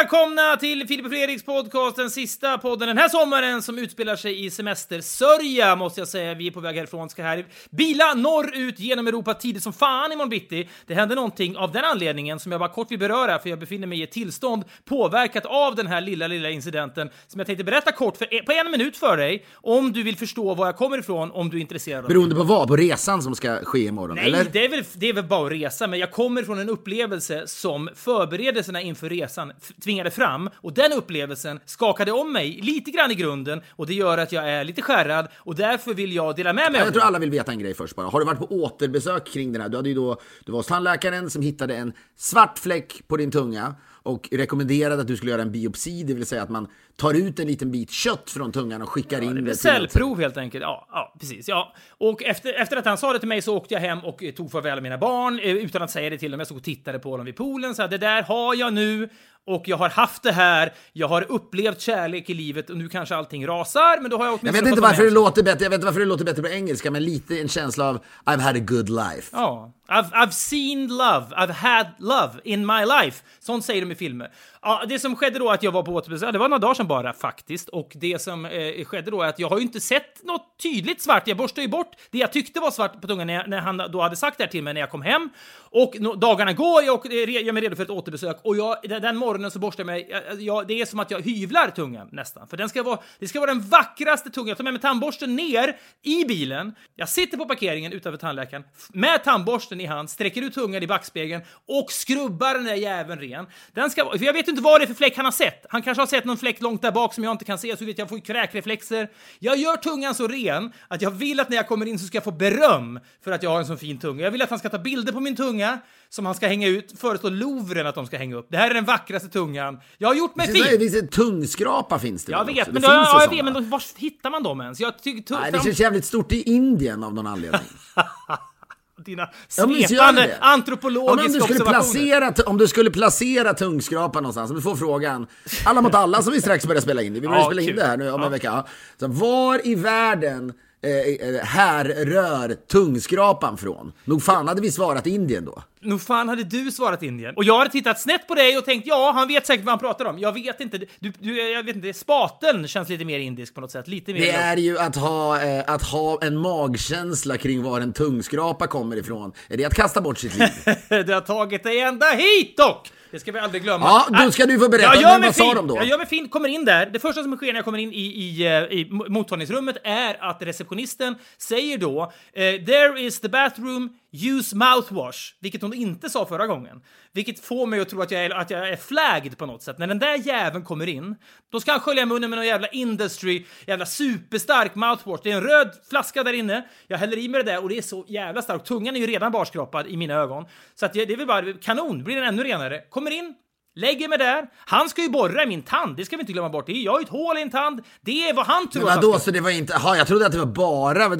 välkomna till Filip och Fredriks podcast, den sista podden den här sommaren som utspelar sig i semestersörja, måste jag säga. Vi är på väg härifrån, ska här bila norrut genom Europa tidigt som fan imorgon bitti. Det hände någonting av den anledningen som jag bara kort vill beröra, för jag befinner mig i ett tillstånd påverkat av den här lilla, lilla incidenten som jag tänkte berätta kort för, på en minut för dig, om du vill förstå var jag kommer ifrån, om du är intresserad. Beroende på vad? På resan som ska ske imorgon? Nej, eller? det är, väl, det är väl bara att resa, men jag kommer från en upplevelse som förberedelserna inför resan tvingade fram och den upplevelsen skakade om mig lite grann i grunden och det gör att jag är lite skärrad och därför vill jag dela med mig Jag tror alla vill veta en grej först bara. Har du varit på återbesök kring den här? Du, hade ju då, du var hos tandläkaren som hittade en svart fläck på din tunga och rekommenderade att du skulle göra en biopsi, det vill säga att man tar ut en liten bit kött från tungan och skickar in det till... Cellprov helt enkelt. Ja, ja precis. Ja. Och efter, efter att han sa det till mig så åkte jag hem och eh, tog farväl av mina barn eh, utan att säga det till dem. Jag stod och tittade på dem vid poolen. Så här, det där har jag nu och jag har haft det här. Jag har upplevt kärlek i livet och nu kanske allting rasar, men då har jag Jag åtminstone vet inte varför det låter bättre, jag vet inte varför det låter bättre på engelska, men lite en känsla av I've had a good life. Ja. I've, I've seen love, I've had love in my life. Sånt säger de i filmer. Ja, det som skedde då att jag var på återbesök, det var några dagar sedan bara faktiskt. Och det som eh, skedde då är att jag har ju inte sett något tydligt svart. Jag borstade ju bort det jag tyckte var svart på tungan när, jag, när han då hade sagt det här till mig när jag kom hem. Och no, dagarna går, jag eh, gör mig redo för ett återbesök. Och jag, den, morgonen så borstar jag mig, jag, jag, det är som att jag hyvlar tungan nästan. För den ska vara, det ska vara den vackraste tungan. Jag tar med mig tandborsten ner i bilen. Jag sitter på parkeringen utanför tandläkaren med tandborsten i hand, sträcker ut tungan i backspegeln och skrubbar den där jäveln ren. Den ska, för jag vet inte vad det är för fläck han har sett. Han kanske har sett någon fläck långt där bak som jag inte kan se, så vet jag får kräkreflexer. Jag gör tungan så ren att jag vill att när jag kommer in så ska jag få beröm för att jag har en så fin tunga. Jag vill att han ska ta bilder på min tunga som han ska hänga ut, föreslå Louvren att de ska hänga upp. Det här är den vackraste tungan. Jag har gjort mig fin! finns- det finns en tungskrapa finns det Jag vet, också? men, Det då, ja, jag vet, men då, var hittar man dem ens? Jag tycker... Nej, det känns jävligt stort i Indien av någon anledning. Dina svepande antropologiska Ja, men om, du skulle placera, om du skulle placera tungskrapan någonstans, om du får frågan, alla mot alla som vi strax börjar spela in, vi börjar Ja, spela in kul. det här nu om Ja. en vecka. Så var i världen eh, eh, härrör tungskrapan från? Nog fan hade vi svarat Indien då. Nog fan hade du svarat Indien. Och jag hade tittat snett på dig och tänkt ja, han vet säkert vad han pratar om. Jag vet inte. Du, du, jag vet inte. Spateln känns lite mer indisk på något sätt. Lite mer... Det är ju att ha, eh, att ha en magkänsla kring var en tungskrapa kommer ifrån. Är det att kasta bort sitt liv? det har tagit dig ända hit dock! Det ska vi aldrig glömma. Ja, då ska du få berätta. Jag gör mig vad sa fin. de då? Jag gör mig fin, kommer in där. Det första som sker när jag kommer in i, i, eh, i mo- mottagningsrummet är att receptionisten säger då eh, “There is the bathroom, use mouthwash”, vilket hon inte sa förra gången. Vilket får mig att tro att jag, är, att jag är flagged på något sätt. När den där jäveln kommer in, då ska han skölja munnen med någon jävla industry, jävla superstark mouthwash. Det är en röd flaska där inne. Jag häller i mig det där och det är så jävla starkt. Tungan är ju redan barskrapad i mina ögon. Så att jag, det är väl bara kanon, blir den ännu renare. Kommer in, Lägger mig där. Han ska ju borra i min tand, det ska vi inte glömma bort. Jag har ju ett hål i en tand. Det är vad han tror Men att han vadå, ska... så det var inte, aha, jag trodde att det var bara,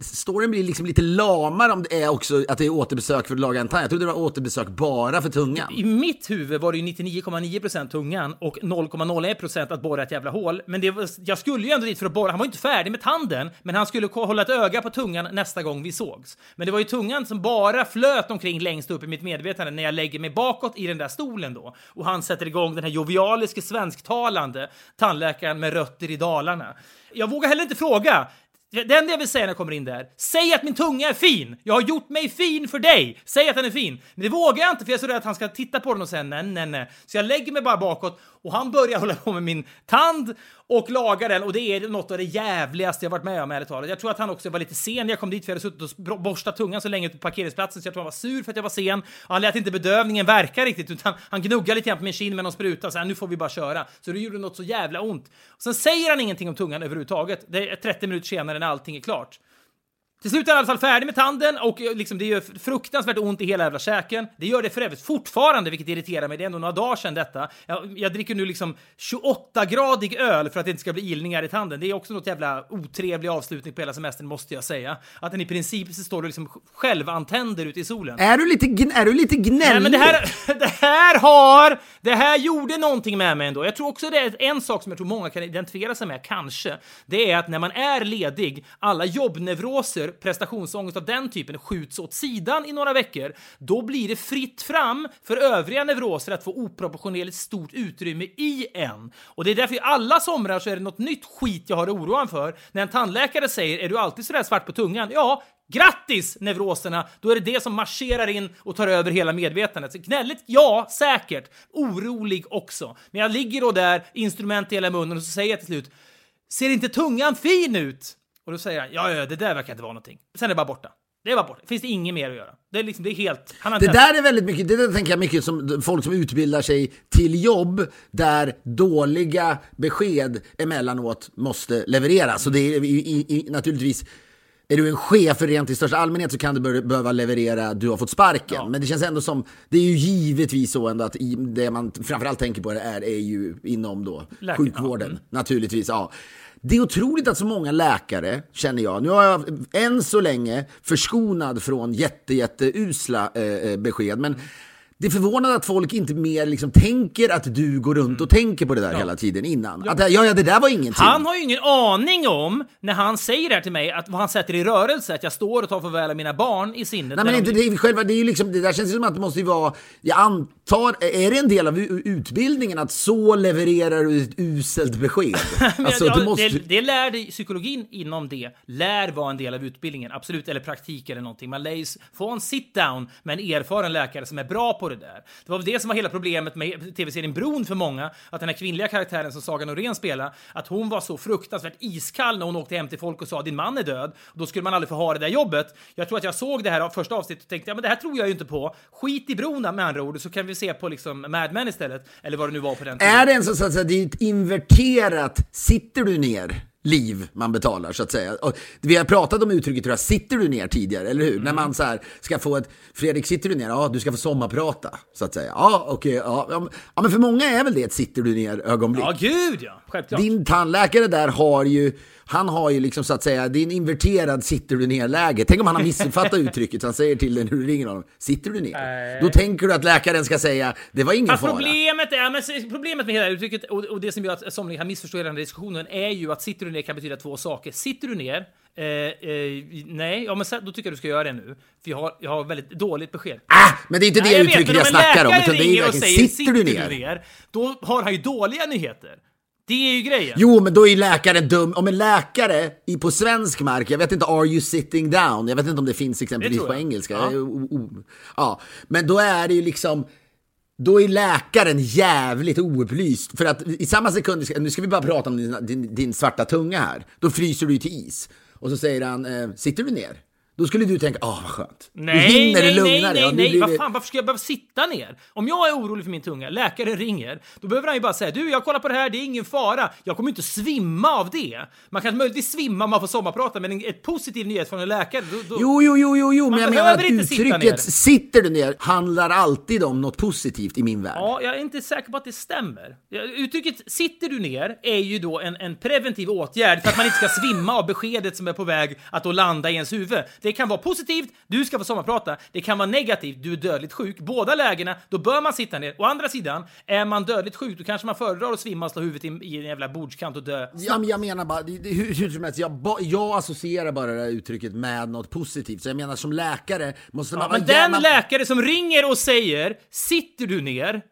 storyn blir liksom lite lamare om det är också att det är återbesök för att laga en tand. Jag trodde det var återbesök bara för tungan. I mitt huvud var det ju 99,9% tungan och 0,01% att borra ett jävla hål. Men det var, jag skulle ju ändå dit för att borra. Han var ju inte färdig med tanden, men han skulle hålla ett öga på tungan nästa gång vi sågs. Men det var ju tungan som bara flöt omkring längst upp i mitt medvetande när jag lägger mig bakåt i den där stolen då. Och han sätter igång den här jovialiske svensktalande tandläkaren med rötter i Dalarna. Jag vågar heller inte fråga. Det enda jag vill säga när jag kommer in där, säg att min tunga är fin! Jag har gjort mig fin för dig! Säg att den är fin! Men det vågar jag inte för jag är så rädd att han ska titta på den och säga nej, nej, nej. Så jag lägger mig bara bakåt och han börjar hålla på med min tand och laga den och det är något av det jävligaste jag varit med om ärligt talat. Jag tror att han också var lite sen när jag kom dit för jag hade suttit och borstat tungan så länge ute på parkeringsplatsen så jag tror han var sur för att jag var sen. Och han lät inte bedövningen verka riktigt utan han gnuggade lite grann på min kind med någon spruta så här, nu får vi bara köra. Så det gjorde något så jävla ont. Och sen säger han ingenting om tungan överhuvudtaget. Det är 30 minuter senare när allting är klart. Till slut är han i alla fall färdig med tanden och eh, liksom, det gör fruktansvärt ont i hela jävla käken. Det gör det för övrigt fortfarande, vilket irriterar mig. Det är ändå några dagar sedan detta. Jag, jag dricker nu liksom 28-gradig öl för att det inte ska bli ilningar i tanden. Det är också något jävla otrevlig avslutning på hela semestern, måste jag säga. Att den i princip så står och liksom självantänder ute i solen. Är du lite, är du lite gnällig? Nej, men det här, det här har... Det här gjorde någonting med mig ändå. Jag tror också det är en sak som jag tror många kan identifiera sig med, kanske. Det är att när man är ledig, alla jobbneuroser, prestationsångest av den typen skjuts åt sidan i några veckor. Då blir det fritt fram för övriga neuroser att få oproportionerligt stort utrymme i en. Och det är därför i alla somrar så är det något nytt skit jag har oroan för. När en tandläkare säger “Är du alltid sådär svart på tungan?” Ja, Grattis neuroserna! Då är det det som marscherar in och tar över hela medvetandet. Så gnälligt? Ja, säkert. Orolig också. Men jag ligger då där, instrument i hela munnen och så säger jag till slut Ser inte tungan fin ut? Och då säger han ja, ja, det där verkar inte vara någonting. Sen är det bara borta. Det är bara borta. Finns det inget mer att göra. Det är liksom, det är helt... Det där är väldigt mycket, det där tänker jag mycket som folk som utbildar sig till jobb där dåliga besked emellanåt måste levereras. Så det är i, i, i, naturligtvis är du en chef rent i största allmänhet så kan du behöva leverera du har fått sparken. Men det känns ändå som, det är ju givetvis så ändå att det man framförallt tänker på det är, är ju inom då Läkare, sjukvården. ja. Mm. Naturligtvis, ja. Det är otroligt att så många läkare, känner jag, nu har jag än så länge förskonad från jätte, jätte usla eh, eh, besked, men det är förvånande att folk inte mer liksom tänker att du går runt och tänker på det där hela tiden innan. Att, ja, ja, det där var ingenting. Han har ju ingen aning om, när han säger det här till mig, att vad han sätter i rörelse, att jag står och tar farväl av mina barn i sinnet. Nej men de- inte det, är själva, det är ju liksom, det där känns som att det måste ju vara, jag antar, är det en del av utbildningen att så levererar du ett uselt besked? Alltså, ja, måste... det, det lär dig, psykologin inom det lär vara en del av utbildningen, absolut, eller praktik eller någonting. Man lär ju få en sit down med en erfaren läkare som är bra på det där. Det var väl det som var hela problemet med tv-serien Bron för många, att den här kvinnliga karaktären som Saga Norén spelar, att hon var så fruktansvärt iskall när hon åkte hem till folk och sa din man är död. Då skulle man aldrig få ha det där jobbet. Jag tror att jag såg det här första avsnittet och tänkte, ja men det här tror jag ju inte på. Skit i Bron med andra ord, så kan vi se på liksom Mad Men istället, eller vad det nu var på den tiden. Är det en så att säga, det är ett inverterat, sitter du ner? Liv man betalar så att säga. Och vi har pratat om uttrycket tror jag, sitter du ner tidigare, eller hur? Mm. När man så här ska få ett, Fredrik sitter du ner? Ja, du ska få sommarprata, så att säga. Ja, okej, ja, ja, ja, men för många är väl det ett sitter du ner ögonblick. Ja, gud ja! Självklart. Din tandläkare där har ju, han har ju liksom så att säga, det är en inverterad sitter du ner-läge. Tänk om han har missuppfattat uttrycket, så han säger till dig när du ringer honom, sitter du ner? Nej. Då tänker du att läkaren ska säga, det var ingen Fast fara. problemet, är, men problemet med hela uttrycket och, och det som gör att somliga kan missförstå den här diskussionen är ju att sitter du ner kan betyda två saker. Sitter du ner, eh, eh, nej, ja, men sen- då tycker jag du ska göra det nu. För jag har, jag har väldigt dåligt besked. Ah, men det är inte Nej, det vet, uttrycket jag, en snackar om, utan det är ju verkligen, säger, sitter du ner? Då har han ju dåliga nyheter. Det är ju grejen. Jo, men då är läkaren dum. Om en läkare i, på svensk mark, jag vet inte, are you sitting down? Jag vet inte om det finns exempelvis Det på engelska. Ja. O, ja, men då är det ju liksom, då är läkaren jävligt oupplyst. För att i samma sekund, nu ska vi bara prata om din, din, din svarta tunga här, då fryser du till is. Och så säger han, eh, sitter du ner? Då skulle du tänka, åh vad skönt. Nej, du hinner nej, lugna nej, nej, nej, blir vad fan, varför ska jag behöva sitta ner? Om jag är orolig för min tunga, läkaren ringer, då behöver han ju bara säga du, jag kollar på det här, det är ingen fara. Jag kommer inte svimma av det. Man kan möjligtvis svimma om man får sommarprata, men en ett positiv nyhet från en läkare, då... då Jo, jo, jo, jo, jo, men jag menar att sitta uttrycket ner. sitter du ner handlar alltid om något positivt i min värld. Ja, jag är inte säker på att det stämmer. Uttrycket “sitter du ner” är ju då en, en preventiv åtgärd för att man inte ska svimma av beskedet som är på väg att då landa i ens huvud. Det kan vara positivt, du ska få sommarprata. Det kan vara negativt, du är dödligt sjuk. Båda lägena, då bör man sitta ner. Å andra sidan, är man dödligt sjuk, då kanske man föredrar att svimma och slå huvudet i, i en jävla bordskant och dö. Ja, men jag menar bara, det, det, hur, hur som helst, jag, jag associerar bara det här uttrycket med något positivt. Så jag menar som läkare måste man Ja, men den gärna- läkare som ringer och säger “sitter du ner”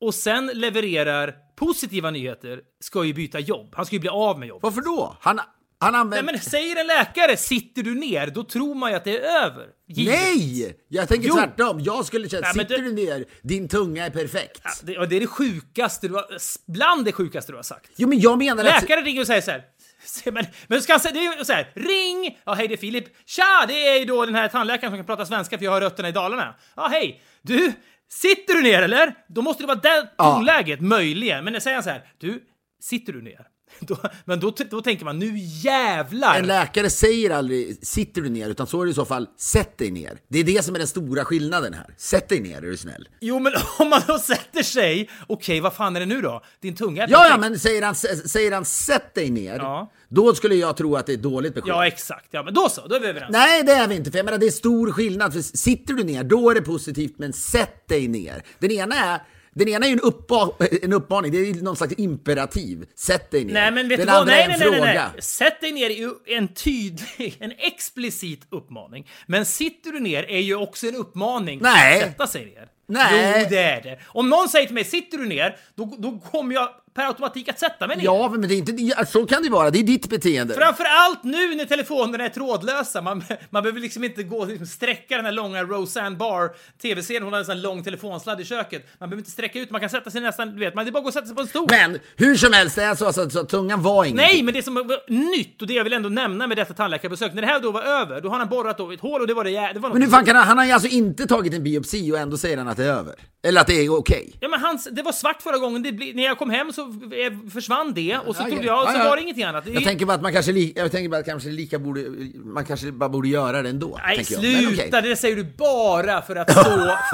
och sen levererar positiva nyheter ska ju byta jobb. Han ska ju bli av med jobb. Varför då? Han, han Nej, använder... men säger en läkare “sitter du ner” då tror man ju att det är över. Givet. Nej! Jag tänker Jo. tvärtom. Jag skulle känna, Nej, sitter det- du ner, din tunga är perfekt. Ja, Det, det är det sjukaste du har, bland det sjukaste du har sagt. Jo, men jag menar att... Läkare ringer och säger så här. Se, Men, men ska han säga, det är ju så här, ring! Ja, hej det är Filip. Tja, det är ju då den här tandläkaren som kan prata svenska för jag har rötterna i Dalarna. Ja, hej! Du, sitter du ner eller? Då måste det vara det Ja. tonläget, möjligen. Men säger han så här, du, sitter du ner? Då, men då, då tänker man nu jävlar! En läkare säger aldrig sitter du ner, utan så är det i så fall sätt dig ner. Det är det som är den stora skillnaden här. Sätt dig ner, är du snäll. Jo, men om man då sätter sig, okej, vad fan är det nu då? Din tunga är Ja, ja, men säger han, säger han sätt dig ner, Ja. då skulle jag tro att det är dåligt besked. Ja, exakt. Ja, men då så, då är vi överens. Nej, det är vi inte. För jag menar, det är stor skillnad. För sitter du ner, då är det positivt, men sätt dig ner. Den ena är, den ena är ju en, uppba, en uppmaning, det är någon slags imperativ. Sätt dig ner. Nej, men vet Den du andra Nej, är en nej, nej, nej, fråga. nej. Sätt dig ner är ju en tydlig, en explicit uppmaning. Men sitter du ner är ju också en uppmaning Nej. att sätta sig ner. Nej. Jo, det är det. Om någon säger till mig, sitter du ner? Då, då kommer jag per automatik att sätta mig ner. Ja, men det är inte, så kan det vara. Det är ditt beteende. Framför allt nu när telefonerna är trådlösa. Man, man behöver liksom inte gå liksom sträcka den här långa Roseanne Barr tv-serien. Hon har en lång telefonsladd i köket. Man behöver inte sträcka ut, man kan sätta sig nästan, du vet, man det är bara att gå och sätta sig på en stol. Men hur som helst, det är så, så, så, tungan var inget. Nej, men det som var nytt och det jag vill ändå nämna med detta tandläkarbesök, när det här då var över, då har han borrat då ett hål och det var det, det var Men hur fan kan han, han har ju alltså inte tagit en biopsi och ändå säger han att det är över? Eller att det är okej? Ja men hans, det var svart förra gången, det när jag kom hem så eh, försvann det och så trodde ja. jag, så var det ingenting annat. Det- Jag tänker bara att man kanske, li, jag tänker bara att kanske lika borde, man kanske bara borde göra det ändå. Nej sluta, okej. det säger du bara för att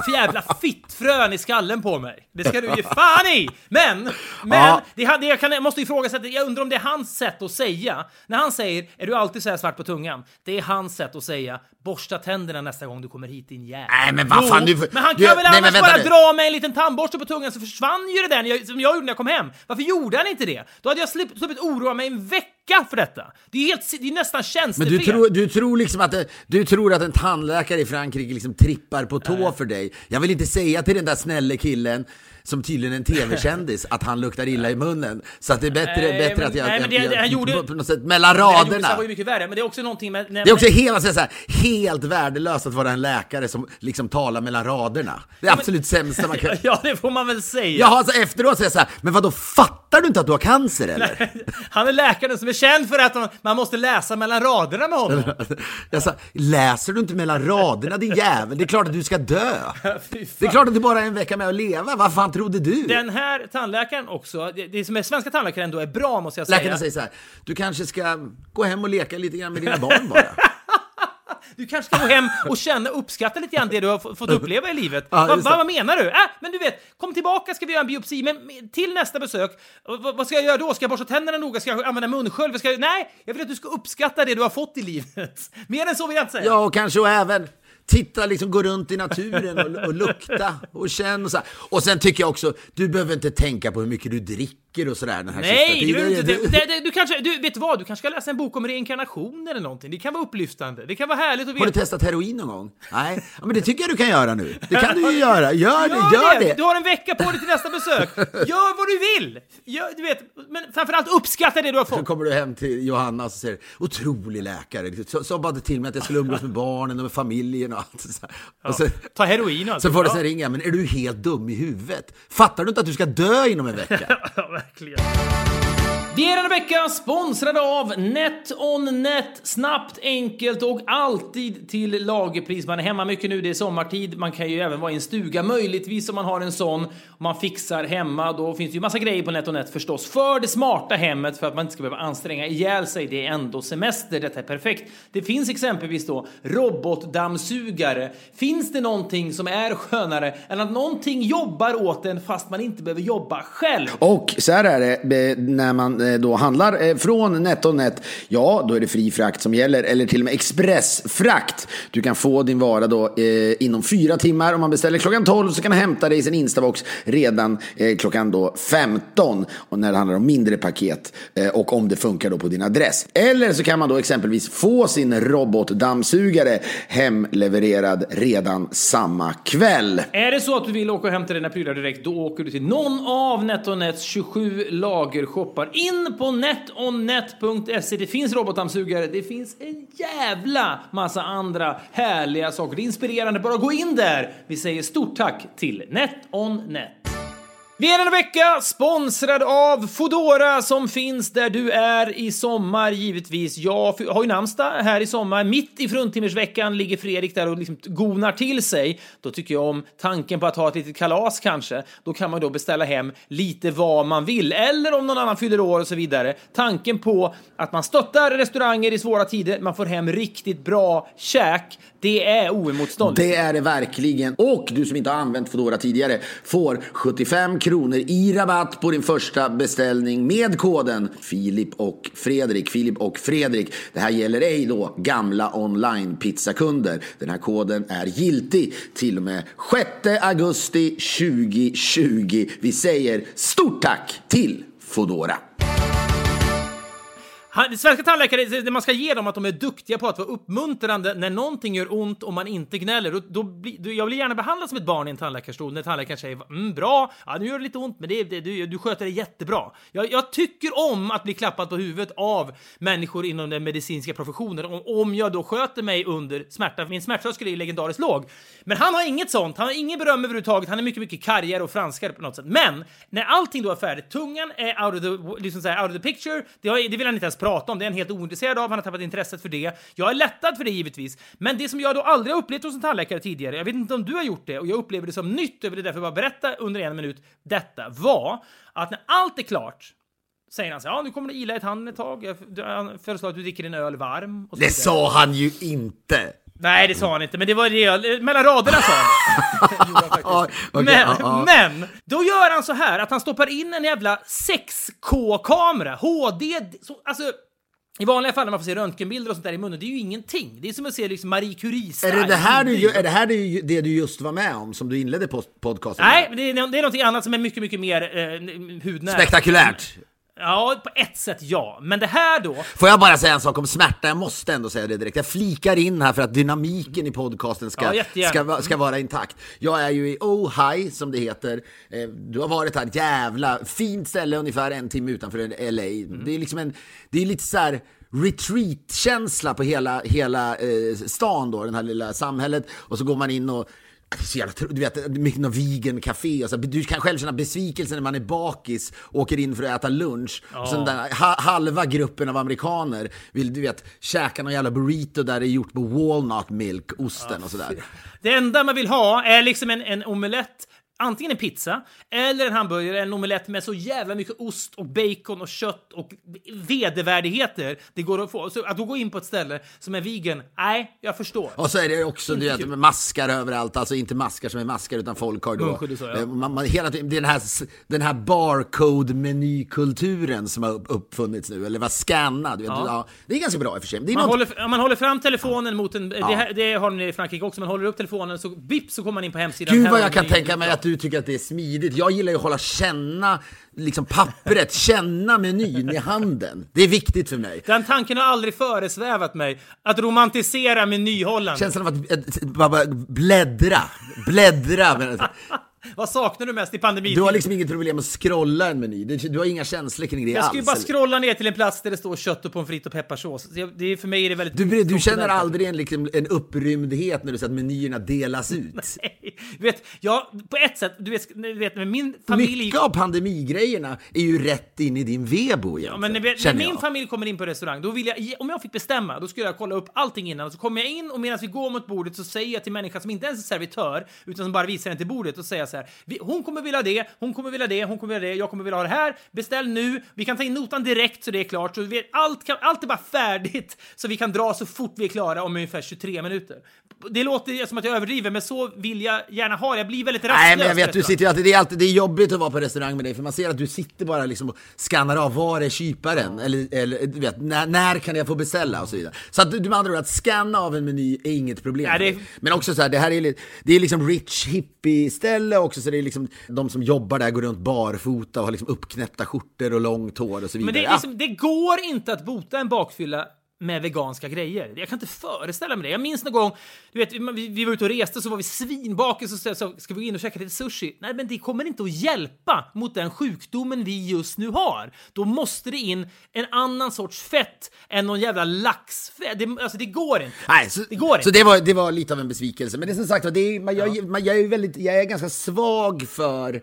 så jävla fittfrön i skallen på mig. Det ska du ge fan i! Men, men, det, hade- jag, kan, jag måste ifrågasätta, jag undrar om det är hans sätt att säga. När han säger “Är du alltid så här svart på tungan?” Det är hans sätt att säga “Borsta tänderna nästa gång du kommer hit din jävel”. Nej, men vad fan, du- Men han kan du- väl nej, annars bara nu. dra med en liten tandborste på tungan så försvann ju det där jag, som jag gjorde när jag kom hem. Varför gjorde han inte det? Då hade jag sluppit, oroa mig en vecka för detta. Det är, helt, det är nästan Men tjänstefel. du tror, du tror liksom att det, du tror att en tandläkare i Frankrike liksom trippar på tå för dig. Jag vill inte säga till den där snälla killen som tydligen är en tv-kändis att han luktar illa i munnen. Så att det är bättre, Nej, bättre men- att jag, nej, men det- jag, det han gjorde- på, något sätt mellan Det raderna. sen var ju mycket värre, men det är också någonting med... Det är också helt, så här, helt värdelöst att vara en läkare som liksom talar mellan raderna. Det är absolut sämsta man kan... Ja, det får man väl säga. Jaha, så efteråt säger jag så här, men vad då fattar du inte att du har cancer eller? Han är läkaren som är känd för att man- måste läsa mellan raderna med honom. Jag sa, läser du inte mellan raderna din jävel? Det är klart att du ska dö. Det är klart att du bara är en vecka med att leva. Vad fan trodde du? Den här tandläkaren också, det, som är svenska tandläkare ändå är bra måste jag säga. Läkarna säger så här, du kanske ska gå hem och leka lite grann med dina barn bara. Du kanske ska gå hem och känna uppskatta lite grann det du har fått uppleva i livet. Ja, Va, va, vad menar du? Äh, men du vet, kom tillbaka ska vi göra en biopsi, men till nästa besök, v- vad ska jag göra då? Ska jag borsta tänderna noga? Ska jag använda munskölj? Ska jag... Nej, jag vill att du ska uppskatta det du har fått i livet. Mer än så vill jag inte säga. Ja, och kanske och även titta, liksom gå runt i naturen och, och lukta och känna och så här. Och sen tycker jag också, du behöver inte tänka på hur mycket du dricker och sådär den här Nej, sista du, tiden. inte, det, det, du kanske, du, vet du vad? Du kanske ska läsa en bok om reinkarnation eller någonting. Det kan vara upplyftande. Det kan vara härligt att Har du veta. testat heroin någon gång? Nej, ja, men det tycker jag du kan göra nu. Det kan du ju göra. Gör det, Gör gör det! det. Du har en vecka på dig till nästa besök. Gör vad du vill! Gör, du vet, men framförallt uppskatta det du har Så fått. kommer du hem till Johanna och så säger du, otrolig läkare. Så, så bad till mig att jag skulle umgås med barnen och med familjen och allt. Så här. och så, Ta heroin och allt. så får du Ja. sen ringa, men är du helt dum i huvudet? Fattar du inte att du ska dö inom en vecka? Ja, verkligen. Vi är denna vecka sponsrade av NetOnNet. Snabbt, enkelt och alltid till lagerpris. Man är hemma mycket nu, det är sommartid. Man kan ju även vara i en stuga, möjligtvis om man har en sån. Om man fixar hemma, då finns det ju massa grejer på NetOnNet förstås. För det smarta hemmet, för att man inte ska behöva anstränga ihjäl sig. Det är ändå semester, detta är perfekt. Det finns exempelvis då robotdammsugare. Finns det någonting som är skönare än att någonting jobbar åt en fast man inte behöver jobba själv? Och så här är det eh, när man eh, Eh, då handlar eh, från NetOnNet. Ja, då är det fri frakt som gäller eller till och med expressfrakt. Du kan få din vara då eh, inom fyra timmar. Om man beställer klockan 12 så kan man hämta det i sin Instabox redan eh, klockan då 15. Och när det handlar om mindre paket eh, och om det funkar då på din adress. Eller så kan man då exempelvis få sin robotdammsugare hemlevererad redan samma kväll. Är det så att du vill åka och hämta dina prylar direkt, då åker du till någon av NetOnNets 27 lagershoppar. In på netonnet.se. Det finns robotdammsugare, det finns en jävla massa andra härliga saker. Det är inspirerande, bara gå in där. Vi säger stort tack till NetOnNet. Vi är denna vecka sponsrad av Fodora som finns där du är i sommar givetvis. Jag har ju namnsdag här i sommar. Mitt i fruntimmersveckan ligger Fredrik där och liksom gonar till sig. Då tycker jag om tanken på att ha ett litet kalas kanske. Då kan man då beställa hem lite vad man vill. Eller om någon annan fyller år och så vidare. Tanken på att man stöttar restauranger i svåra tider, man får hem riktigt bra käk. Det är oemotståndligt. Det är det verkligen. Och du som inte har använt Foodora tidigare får 75 kronor i rabatt på din första beställning med koden Filip och Fredrik. Filip och Fredrik. Det här gäller ej då gamla online pizzakunder. Den här koden är giltig till och med 6 augusti 2020. Vi säger stort tack till Foodora. Han, svenska tandläkare, det man ska ge dem att de är duktiga på att vara uppmuntrande när någonting gör ont och man inte gnäller. Då, då, då, jag vill gärna behandlas som ett barn i en tandläkarstol när tandläkaren säger mm, bra, ja, nu gör det lite ont, men det, det, du, du sköter det jättebra. Jag, jag tycker om att bli klappad på huvudet av människor inom den medicinska professionen om, om jag då sköter mig under smärta. Min smärttröskel är ju legendariskt låg. Men han har inget sånt. Han har ingen beröm överhuvudtaget. Han är mycket, mycket kargare och franskare på något sätt. Men när allting då är färdigt, tungan är out of the, liksom så här, out of the picture. Det, har, det vill han inte ens prata om. Det är han helt ointresserad av. Han har tappat intresset för det. Jag är lättad för det givetvis. Men det som jag då aldrig har upplevt hos en tandläkare tidigare, jag vet inte om du har gjort det och jag upplever det som nytt, jag vill därför bara berätta under en minut detta, var att när allt är klart säger han så ja nu kommer du ila i tanden ett tag. Jag föreslår att du dricker din öl varm. Det sa han ju inte. Nej, det sa han inte, men det var det mellan raderna sa han. Okej, men, ja, ja. men, då gör han så här att han stoppar in en jävla 6K-kamera, HD, så, alltså i vanliga fall när man får se röntgenbilder och sånt där i munnen, det är ju ingenting. Det är som att se liksom Marie curie Är det det här, du, ju- är det, här det, det du just var med om, som du inledde podcasten med? Nej, det är, det är någonting annat som är mycket, mycket mer eh, hudnära. Spektakulärt! Ja, på ett sätt ja. Men det här då, Får jag bara säga en sak om smärta? Jag måste ändå säga det direkt. Jag flikar in här för att dynamiken i podcasten Ja, ska, jättegärna. ska, ska vara intakt. Jag är ju i Ohio, som det heter. Eh, Du har varit här, jävla fint ställe ungefär en timme utanför LA. Mm. Det är liksom en, det är lite så här retreat-känsla på hela, hela eh, stan då, det här lilla samhället. Och så går man in och så jävla du vet, mycket någon vegan café och så. Du kan själv känna besvikelse när man är bakis och åker in för att äta lunch. Och sen den ha, halva gruppen av amerikaner vill, du vet, käka någon jävla burrito där det är gjort på walnut milk, osten och sådär. Det enda man vill ha är liksom en, en omelett, antingen en pizza eller en hamburgare, en omelett med så jävla mycket ost och bacon och kött och vedervärdigheter det går att få. Så att då gå in på ett ställe som är vegan, nej, jag förstår. Och så är det också du vet, med maskar överallt, alltså inte maskar som är maskar utan folk har då... Munskydd så, ja. eh, man, man, hela tiden, det är den här, den här barcode-menykulturen som har upp- uppfunnits nu, eller vad scanna, du vet, ja. Det är ganska bra i och för sig. Det Man något, håller, man håller fram telefonen mot en... Det, här, det har ni i Frankrike också. Man håller upp telefonen så vips så kommer man in på hemsidan. Gud vad jag kan tänka mig att du tycker att det är smidigt. Jag gillar ju att hålla känna liksom pappret, känna menyn i handen. Det är viktigt för mig. Den tanken har aldrig föresvävat mig. Att romantisera menyhållande. Känslan av att att bara bara bläddra, bläddra. Vad saknar du mest i pandemin? Du har liksom inget problem att scrolla en meny. Du har inga känslor kring det Jag ska ju alls. bara eller? scrolla ner till en plats där det står kött och pommes frites och pepparsås. Så jag- Det är, för mig är det väldigt... Du, du känner aldrig en, liksom, en upprymdhet när du ser att menyerna delas ut? Nej, du vet, jag, på ett sätt, du vet, du vet med min familj... Mycket av pandemigrejerna är ju rätt in i din vebo Ja, men när, när min jag. familj kommer in på restaurang, då vill jag, om jag fick bestämma, då skulle jag kolla upp allting innan. Och så kommer jag in och medan vi går mot bordet så säger jag till människan som inte ens är servitör, utan som bara visar den till bordet och säger så här. "Vi- Hon kommer vilja det, hon kommer vilja det, hon kommer vilja det, jag kommer vilja ha det här. Beställ nu, vi kan ta in notan direkt så det är klart. Så vi allt, kan, allt är bara färdigt så vi kan dra så fort vi är klara om ungefär 23 minuter. Det låter som att jag överdriver, men så vill jag gärna ha det. Jag blir väldigt rastlös. Nej, men jag vet, du sitter alltid, det är alltid, det är jobbigt att vara på restaurang med dig, för man ser att du sitter bara liksom och skannar av, var är kyparen? Eller, eller du vet, när, när kan jag få beställa? Och så vidare. Så att du med andra ord, att scanna av en meny är inget problem. Nej, det- Men också så här, det här är, det är liksom rich hippie-ställe också, så det är liksom, de som jobbar där går runt barfota och har liksom uppknäppta skjortor och långt hår och så vidare. Men det, liksom, det går inte att bota en bakfylla med veganska grejer. Jag kan inte föreställa mig det. Jag minns någon gång, du vet, vi, vi var ute och reste så var vi svinbakis och så, så ska vi gå in och käka lite sushi? Nej, men det kommer inte att hjälpa mot den sjukdomen vi just nu har. Då måste det in en annan sorts fett än någon jävla laxfett. Det, alltså, det går inte. Nej, så, Det går så inte. det var, det var lite av en besvikelse. Men det är som sagt, det är, man, jag, man, jag, är väldigt, jag är ganska svag för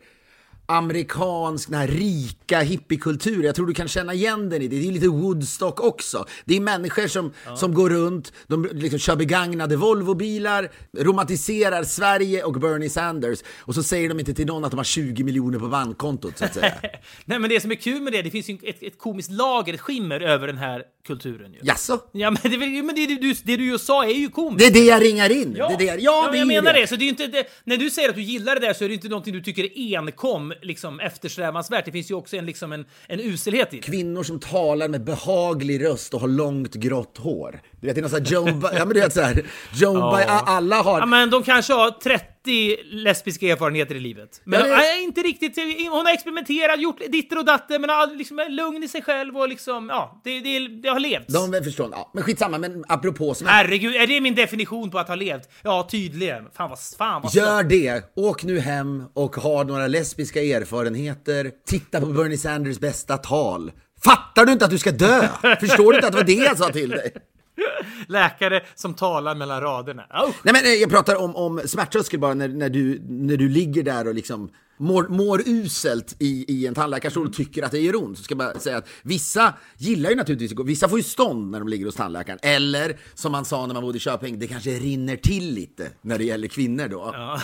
amerikansk, den här rika hippiekultur. Jag tror du kan känna igen den i det. Det är lite Woodstock också. Det är människor som, som går runt, de liksom kör begagnade Volvobilar, romantiserar Sverige och Bernie Sanders och så säger de inte till någon att de har 20 miljoner på bankkontot så att säga. Nej, men det som är kul med det, det finns ju ett, ett komiskt lager, ett skimmer över den här kulturen ju. Jaså? Ja, men det, men det, du, det du just sa är ju komiskt. Det är det jag ringar in. Ja, det är det jag, ja, ja, det är jag menar det. Så det är inte det, när du säger att du gillar det där så är det inte någonting du tycker är enkom liksom, eftersträvansvärt. Det finns ju också en, liksom, en, en uselhet i det. Kvinnor som talar med behaglig röst och har långt grått hår. Du vet, det är någon sån här Joan ja men du vet såhär, Joan Ba- alla har... Ja, men de kanske har 30 lesbiska erfarenheter i livet. Men Ja, det- inte riktigt. Hon har experimenterat, gjort ditter och datter, men har liksom är lugn i sig själv och liksom, ja, det, det, det har levt. De är förstående. Ja, men skitsamma, men apropå som Herregud, är det min definition på att ha levt? Ja, tydligen. Fan vad... Fan vad Gör det! Åk nu hem och ha några lesbiska erfarenheter. Titta på Bernie Sanders bästa tal. Fattar du inte att du ska dö? Förstår du inte att det var det jag sa till dig? Läkare som talar mellan raderna. Usch. Nej men eh, jag pratar om, om smärttröskel bara när, när, du, när du ligger där och liksom mår, mår uselt i, i en tandläkarstol och tycker att det gör ont. Så ska jag bara säga att vissa gillar ju naturligtvis att gå, vissa får ju stånd när de ligger hos tandläkaren. Eller som man sa när man bodde i Köping, det kanske rinner till lite när det gäller kvinnor då.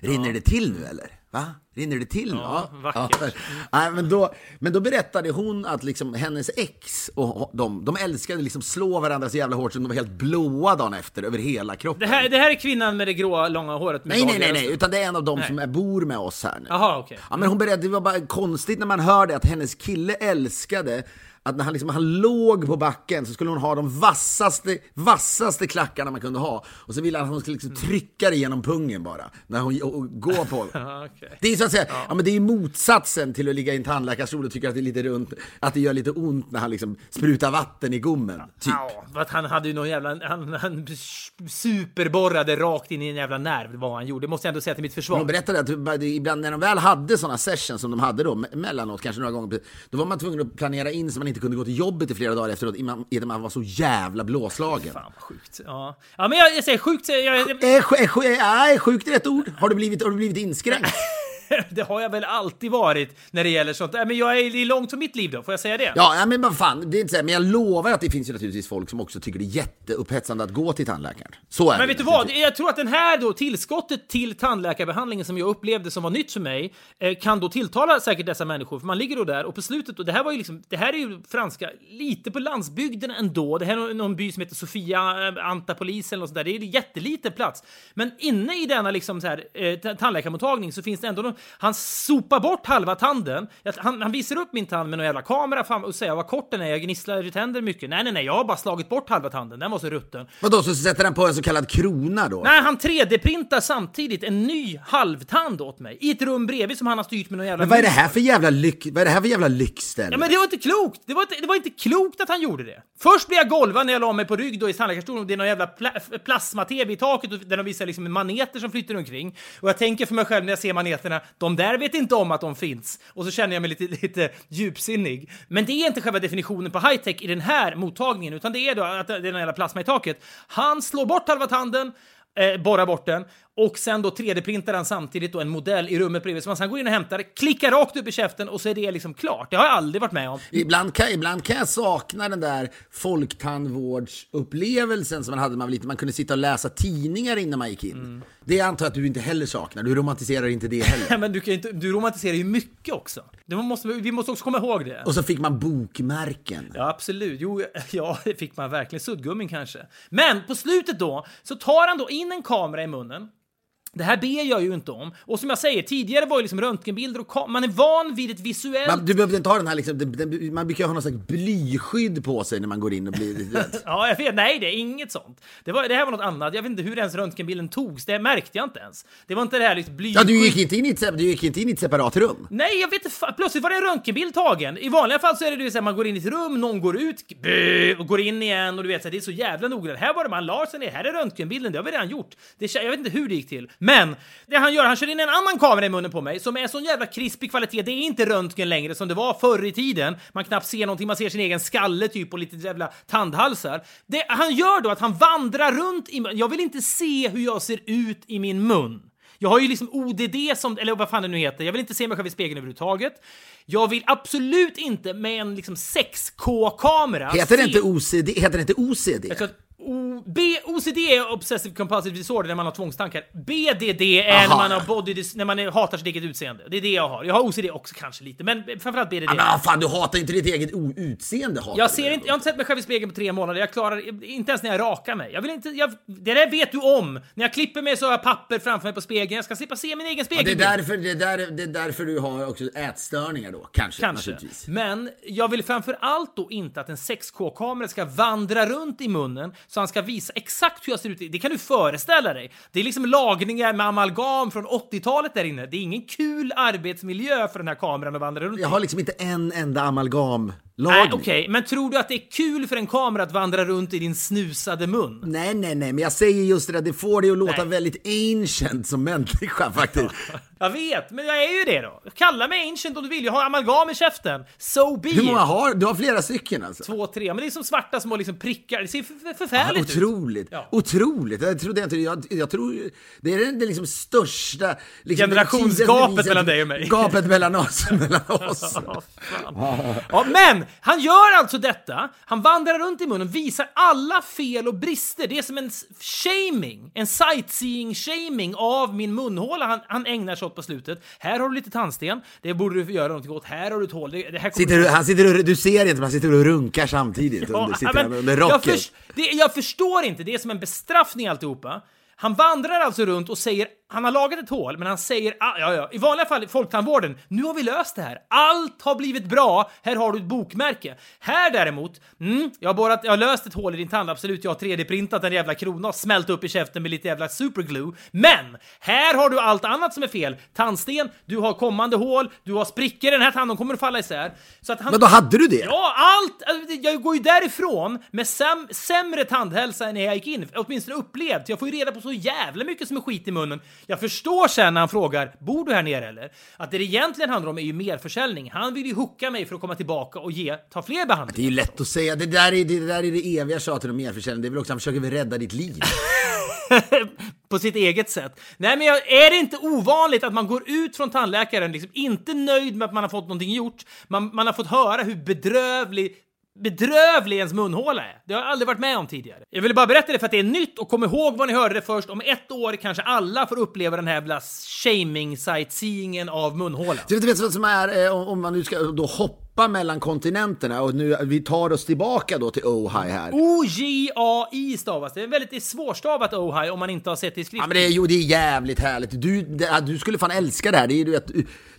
Rinner det till nu eller? Va? Rinner det till? Ja, vackert. Nej, men, då, men då berättade hon att liksom hennes ex och de, de älskade liksom slå varandra så jävla hårt så de var helt blåa dagen efter över hela kroppen. Det här, det här är kvinnan med det gråa, långa håret. Nej, nej, nej, nej, utan det är en av dem Nej. som är, bor med oss här nu. Jaha, okej. Ja, men hon berättade, det var bara konstigt när man hörde att hennes kille älskade att när han, liksom, han låg på backen så skulle hon ha de vassaste, vassaste klackarna man kunde ha. Och så ville han att hon skulle liksom trycka det genom pungen bara, när hon och, och gå på. Ja, okej. Det är så att säga, ja. men det är motsatsen till att ligga i en tandläkarstol och tycka att det är lite runt, att det gör lite ont när han liksom sprutar vatten i gommen, typ. Ja, för att han hade ju någon jävla... Han, han superborrade rakt in i en jävla nerv vad han gjorde. Det måste jag ändå säga till mitt försvar. De berättade att ibland när de väl hade sådana sessions som de hade då, me- mellanåt, kanske några gånger, då var man tvungen att planera in så man inte kunde gå till jobbet i flera dagar efteråt, i och man var så jävla blåslagen. Fan vad sjukt. Ja, ja men jag, jag säger sjukt. Jag, jag, Är, är, är, är sjukt rätt ord? Har du blivit, har du blivit inskränkt? det har jag väl alltid varit när det gäller sånt. Nej, Men jag är, det är långt från mitt liv då, får jag säga det? Ja, men vad fan, det är inte så men jag lovar att det finns ju naturligtvis folk som också tycker det är jätteupphetsande att gå till tandläkaren. Så är Men det vet du vad? Jag tror att den här då, tillskottet till tandläkarbehandlingen som jag upplevde som var nytt för mig, eh, kan då tilltala säkert dessa människor. För man ligger då där och på slutet, och det här var ju liksom, det här är ju franska, lite på landsbygden ändå. Det här är någon- by som heter Sofia, eh, Antapolis eller något sånt där. Det är en jätteliten plats. Men inne i denna liksom så här, eh, ta- tandläkarmottagning så finns det ändå någon, han sopar bort halva tanden. Han, han visar upp min tand med någon jävla kamera fram och säger vad kort den är, jag gnisslar i tänder mycket. Nej, nej, nej, jag har bara slagit bort halva tanden, den var så rutten. Vadå, så sätter han på en så kallad krona då? Nej, han 3D-printar samtidigt en ny halvtand åt mig i ett rum bredvid som han har styrt med någon jävla... Men vad är det här för jävla lyx, vad är det här för jävla lyxställe? Ja, men det var inte klokt! Det var inte, det var inte klokt att han gjorde det. Först blev jag golvad när jag la mig på rygg då i tandläkarstolen och det är någon jävla pla plasma-tv i taket och där de visar liksom maneter som flyter omkring. Och jag tänker för mig själv när jag ser maneterna, de där vet inte om att de finns. Och så känner jag mig lite, lite djupsinnig. Men det är inte själva definitionen på high-tech i den här mottagningen, utan det är då att det är den jävla plasma i taket. Han slår bort halva tanden, eh, borrar bort den och sen då 3D-printar han samtidigt då en modell i rummet bredvid som han går in och hämtar, klickar rakt upp i käften och så är det liksom klart. Det har jag aldrig varit med om. Ibland kan, ibland kan jag sakna den där folktandvårdsupplevelsen som man hade när man var liten. Man kunde sitta och läsa tidningar innan man gick in. Mm. Det antar jag att du inte heller saknar. Du romantiserar inte det heller. Men du, kan inte, du romantiserar ju mycket också. Det måste, vi måste också komma ihåg det. Och så fick man bokmärken. Ja, absolut. Jo, ja, det fick man verkligen. Suddgummin kanske. Men på slutet då, så tar han då in en kamera i munnen. Det här ber jag ju inte om. Och som jag säger, tidigare var ju liksom röntgenbilder och man är van vid ett visuellt... Man, du behövde inte ha den här liksom, den- den- man brukar ha någon slags blyskydd på sig när man går in och blir... Ja, jag vet. Nej, det är inget sånt. Det, var, det här var något annat. Jag vet inte hur ens röntgenbilden togs. Det märkte jag inte ens. Det var inte det här liksom bly... Ja, du gick inte in i ett, du gick inte in i ett separat rum. Nej, jag vet inte. Plötsligt var det en röntgenbild tagen. I vanliga fall så är det ju så här, man går in i ett rum, någon går ut, och går in igen och du vet så här, det är så jävla noggrant. Här var det man la sig ner, här är röntgenbilden, det har vi redan gjort. Det, jag vet inte hur det gick till. Men det han gör, han kör in en annan kamera i munnen på mig som är sån jävla krispig kvalitet. Det är inte röntgen längre som det var förr i tiden. Man knappt ser någonting, man ser sin egen skalle typ och lite jävla tandhalsar. Det han gör då att han vandrar runt i Jag vill inte se hur jag ser ut i min mun. Jag har ju liksom ODD som, eller vad fan det nu heter. Jag vill inte se mig själv i spegeln överhuvudtaget. Jag vill absolut inte med en liksom 6K-kamera Heter det inte OCD? Heter det inte OCD? O, B, OCD är Obsessive Compulsive Disorder när man har tvångstankar. BDD är när man har body när man är, hatar sitt eget utseende. Det är det jag har. Jag har OCD också kanske lite, men framförallt BDD. Ja, men vad fan, du hatar inte ditt eget utseende. Hatar Jag, ser inte, jag har inte sett mig själv i spegeln på tre månader. Jag klarar inte ens när jag rakar mig. Jag vill inte, jag, det där vet du om. När jag klipper mig så har jag papper framför mig på spegeln. Jag ska slippa se min egen Ja, spegel. det, är därför, det, är där, det är därför du har också ätstörningar då. Kanske. Kanske. Men jag vill framför allt då inte att en 6K-kamera ska vandra runt i munnen så han ska visa exakt hur jag ser ut. Det kan du föreställa dig. Det är liksom lagningar med amalgam från 80-talet där inne. Det är ingen kul arbetsmiljö för den här kameran att vandra runt. Jag har liksom inte en enda amalgamlagning. Nej, okej, men tror du att det är kul för en kamera att vandra runt i din snusade mun? Nej, nej, nej, men jag säger just det där, det får dig att låta Nej. väldigt ancient som människa faktiskt. Jag vet, men jag är ju det då. Kalla mig ancient om du vill. Jag har amalgam i käften. So be Hur många har Du har flera stycken alltså? Två, tre. Men det är som svarta små liksom prickar. Det ser för, för, förfärligt ut. Otroligt, Ja. otroligt. Jag trodde inte, jag, jag tror det är det, liksom största... Liksom, Generationsgapet mellan dig och mig. Gapet mellan oss. mellan oss. Ja, men han gör alltså detta. Han vandrar runt i munnen, visar alla fel och brister. Det är som en shaming, en sightseeing-shaming av min munhåla han, han ägnar sig åt på slutet. Här har du lite tandsten, det borde du göra någonting åt. Här har du ett hål. Det, det här Sitter du, han sitter och, du ser inte, men han sitter och runkar samtidigt. Ja, under, sitter men under jag, rocken. förs- det, jag förstår inte, det är som en bestraffning alltihopa. Han vandrar alltså runt och säger, han har lagat ett hål, men han säger, ah, ja, ja, i vanliga fall i folktandvården, nu har vi löst det här. Allt har blivit bra, här har du ett bokmärke. Här däremot, mm, jag, har borrat, jag har löst ett hål i din tand, absolut, jag har 3D-printat en jävla krona och smält upp i käften med lite jävla superglue. Men, här har du allt annat som är fel. Tandsten, du har kommande hål, du har sprickor i den här tanden, kommer att falla isär. Så att han, Men då hade du det? Ja, allt! alltså, Jag går ju därifrån med säm sämre tandhälsa än när jag gick in. Åtminstone upplevt. Jag får ju reda på så jävla mycket som är skit i munnen. Jag förstår sen när han frågar “Bor du här nere eller?” Att det det egentligen handlar om är ju merförsäljning. Han vill ju hooka mig för att komma tillbaka och ge, ta fler Det är behandlingar. ju lätt att säga, det där är det, där är det eviga tjatet om merförsäljning. Det är väl också, han försöker väl rädda ditt liv. på sitt eget sätt. Nej, men jag, är det inte ovanligt att man går ut från tandläkaren liksom inte nöjd med att man har fått någonting gjort? Man, man har fått höra hur bedrövlig bedrövlig ens munhåla är. Det har jag aldrig varit med om tidigare. Jag ville bara berätta det för att det är nytt och kom ihåg vad ni hörde det först. Om ett år kanske alla får uppleva den här jävla shaming-sightseeingen av munhålan. Du vet, du vet vad som är, eh, om man nu ska då hoppa mellan kontinenterna och nu, vi tar oss tillbaka då till Ojai här. O-J-A-I stavas det. Är väldigt det är svårstavat Ohio om man inte har sett det i skrift. Ja men det är, jo, det är jävligt härligt. Du, det, du skulle fan älska det här. Det är du vet,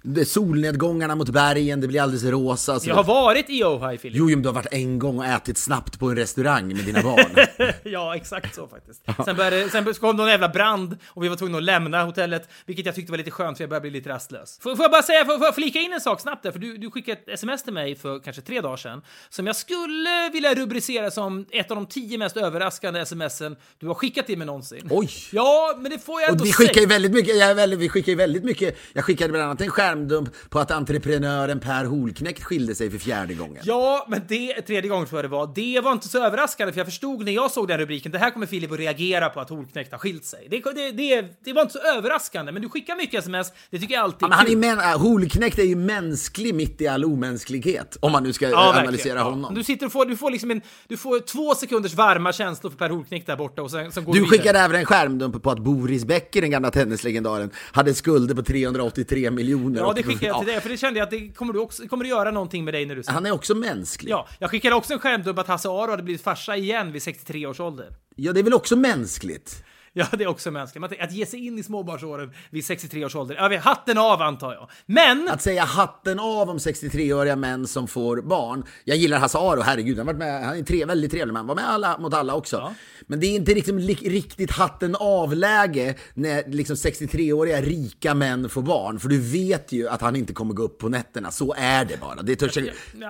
det är solnedgångarna mot bergen, det blir alldeles rosa. Så Jag har varit i Ohio, Filip. Jo, jo, men du har varit en gång och ätit snabbt på en restaurang med dina barn. ja, exakt så faktiskt. Sen, började, sen kom någon jävla brand och vi var tvungna att lämna hotellet, vilket jag tyckte var lite skönt för jag började bli lite rastlös. Får, får jag bara säga, får, får jag flika in en sak snabbt där? För du, du skickade ett sms till mig för kanske tre dagar sedan som jag skulle vilja rubricera som ett av de tio mest överraskande smsen du har skickat till mig någonsin. Oj! Ja, men det får jag ändå Och vi skickar ju säga. väldigt mycket, jag väldigt, vi skickar ju väldigt mycket, jag skickade bland annat en skärmdump på att entreprenören Per Holknekt skilde sig för fjärde gången. Ja, men det, tredje gången tror jag det var, det var inte så överraskande för jag förstod när jag såg den rubriken, det här kommer Filip att reagera på att Holknekt har skilt sig. Det, det, det, det var inte så överraskande, men du skickar mycket sms, det tycker jag alltid Ja, men han är kul. men, äh, Holknekt är ju mänsklig mitt i all omänsklighet, om man nu ska Ja, analysera Ja. honom. Du sitter och får, du får liksom en, du får två sekunders varma känslor för Per Holknekt där borta och sen, sen går Du vidare. skickade även en skärmdump på att Boris Becker, den gamla tennislegendaren, hade skulder på 383 miljoner. Ja, det skickade jag till dig, för det kände jag att det kommer, du också, kommer att göra någonting med dig när du ser. Han är också mänsklig. Ja, jag skickade också en skärmdump att Hasse Aro hade blivit farsa igen vid 63 års ålder. Ja, det är väl också mänskligt? Ja, det är också mänskligt. Att ge sig in i småbarnsåren vid 63 års ålder. Ja, hatten av antar jag. Men... Att säga hatten av om 63-åriga män som får barn. Jag gillar Hasse Aro, herregud, han, varit med, han är tre, väldigt trevlig man. Var med alla, mot alla också. Ja. Men det är inte liksom li, riktigt hatten av-läge när liksom 63-åriga rika män får barn. För du vet ju att han inte kommer gå upp på nätterna. Så är det bara. Det, törs,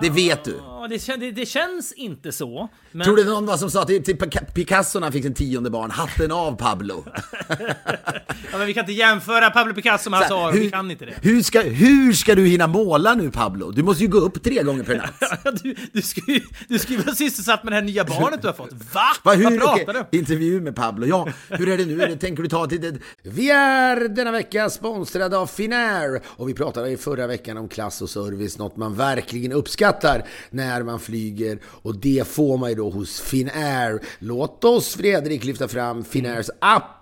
det vet du. Ja, det, det, det känns inte så. Men... Tror du någon var som sa till, till Picasso när han fick sin tionde barn, hatten av Pablo? Ja, men vi kan inte jämföra Pablo Picasso med Hasse Aro, vi kan inte det. Hur ska, hur ska du hinna måla nu Pablo? Du måste ju gå upp tre gånger per natt. Du, du, ska ju, du ska ju vara sysselsatt med det här nya barnet du har fått. Va? Va, hur, Vad pratar okej, du? Intervju med Pablo. Ja, hur är det nu? Tänker du ta ett litet... Vi är denna vecka sponsrade av Finnair och vi pratade i förra veckan om klass och service, något man verkligen uppskattar när man flyger och det får man ju då hos Finnair. Låt oss Fredrik lyfta fram Finnairs up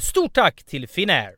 stort tack till Finnair!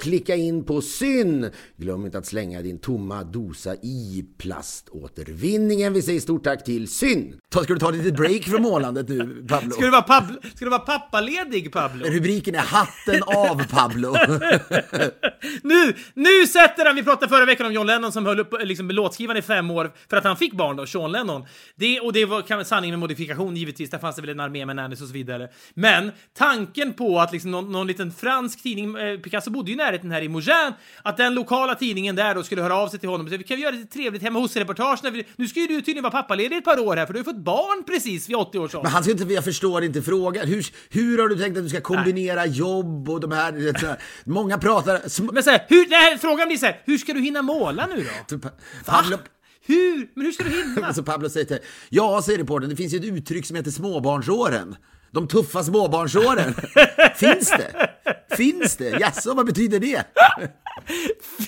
klicka in på syn. Glöm inte att slänga din tomma dosa i plaståtervinningen. Vi säger stort tack till syn. Ta, ska du ta ett litet break från målandet nu, Pablo? Ska du vara, Pablo, ska du vara pappaledig Pablo? Rubriken är Hatten av Pablo. Nu, nu sätter han! Vi pratade förra veckan om John Lennon som höll upp liksom, med låtskrivaren i fem år för att han fick barn då, Sean Lennon. Det, och det var kan, sanning med modifikation givetvis, där fanns det väl en armé med nannies och så vidare. Men tanken på att liksom någon, någon liten fransk tidning, eh, Picasso bodde ju i närheten här i Mougin, att den lokala tidningen där då skulle höra av sig till honom och säga vi kan vi göra lite trevligt hemma hos-reportage nu ska ju du tydligen vara pappaledig ett par år här för du har fått barn precis vid 80 års ålder. Men han ska inte, jag förstår inte frågan. Hur, hur har du tänkt att du ska kombinera jobb och de här... så här- Många pratar... Men så här, hur, nej, frågan blir så här, hur ska du hinna måla nu då? Pablo, Hur? Men hur ska du hinna? alltså Pablo säger till Ja, säger reportern, det finns ju ett uttryck som heter småbarnsåren. De tuffa småbarnsåren. Finns det? Finns det? Jaså, vad betyder det?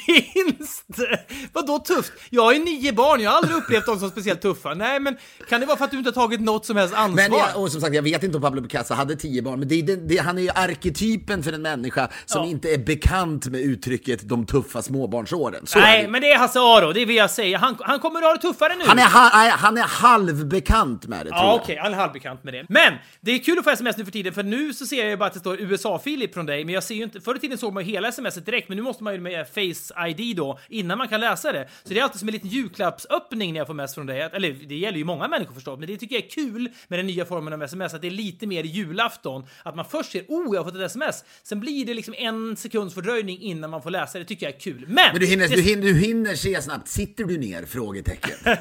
Finns det? Vadå tufft? Jag har ju nio barn, jag har aldrig upplevt dem som speciellt tuffa. Nej, men kan det vara för att du inte har tagit något som helst ansvar? Men jag, och som sagt, jag vet inte om Pablo Picasso hade tio barn, men det det, det, han är ju arketypen för en människa som Ja. inte är bekant med uttrycket de tuffa småbarnsåren. Så Nej, men det är Hasse Aro, det vill jag säga. Han, han kommer att ha det tuffare nu. Han är, ha, han är halvbekant med det, tror Ja, jag. okej, han är halvbekant med det. Men det är kul att få sms nu för tiden, för nu så ser jag ju bara att det står USA-Filip från dig, men jag ser ju inte... Förr i tiden såg man ju hela smset direkt, men nu måste man ju med Face-ID då, innan man kan läsa det. Så det är alltid som en liten julklappsöppning när jag får mess från dig. Eller det gäller ju många människor förstås, men det tycker jag är kul med den nya formen av sms, att det är lite mer julafton. Att man först ser oh, jag har fått ett sms, sen blir det liksom en sekunds fördröjning innan man får läsa det, tycker jag är kul. Men! Men du hinner, det- du, hinner, du hinner se snabbt. Sitter du ner? Frågetecken.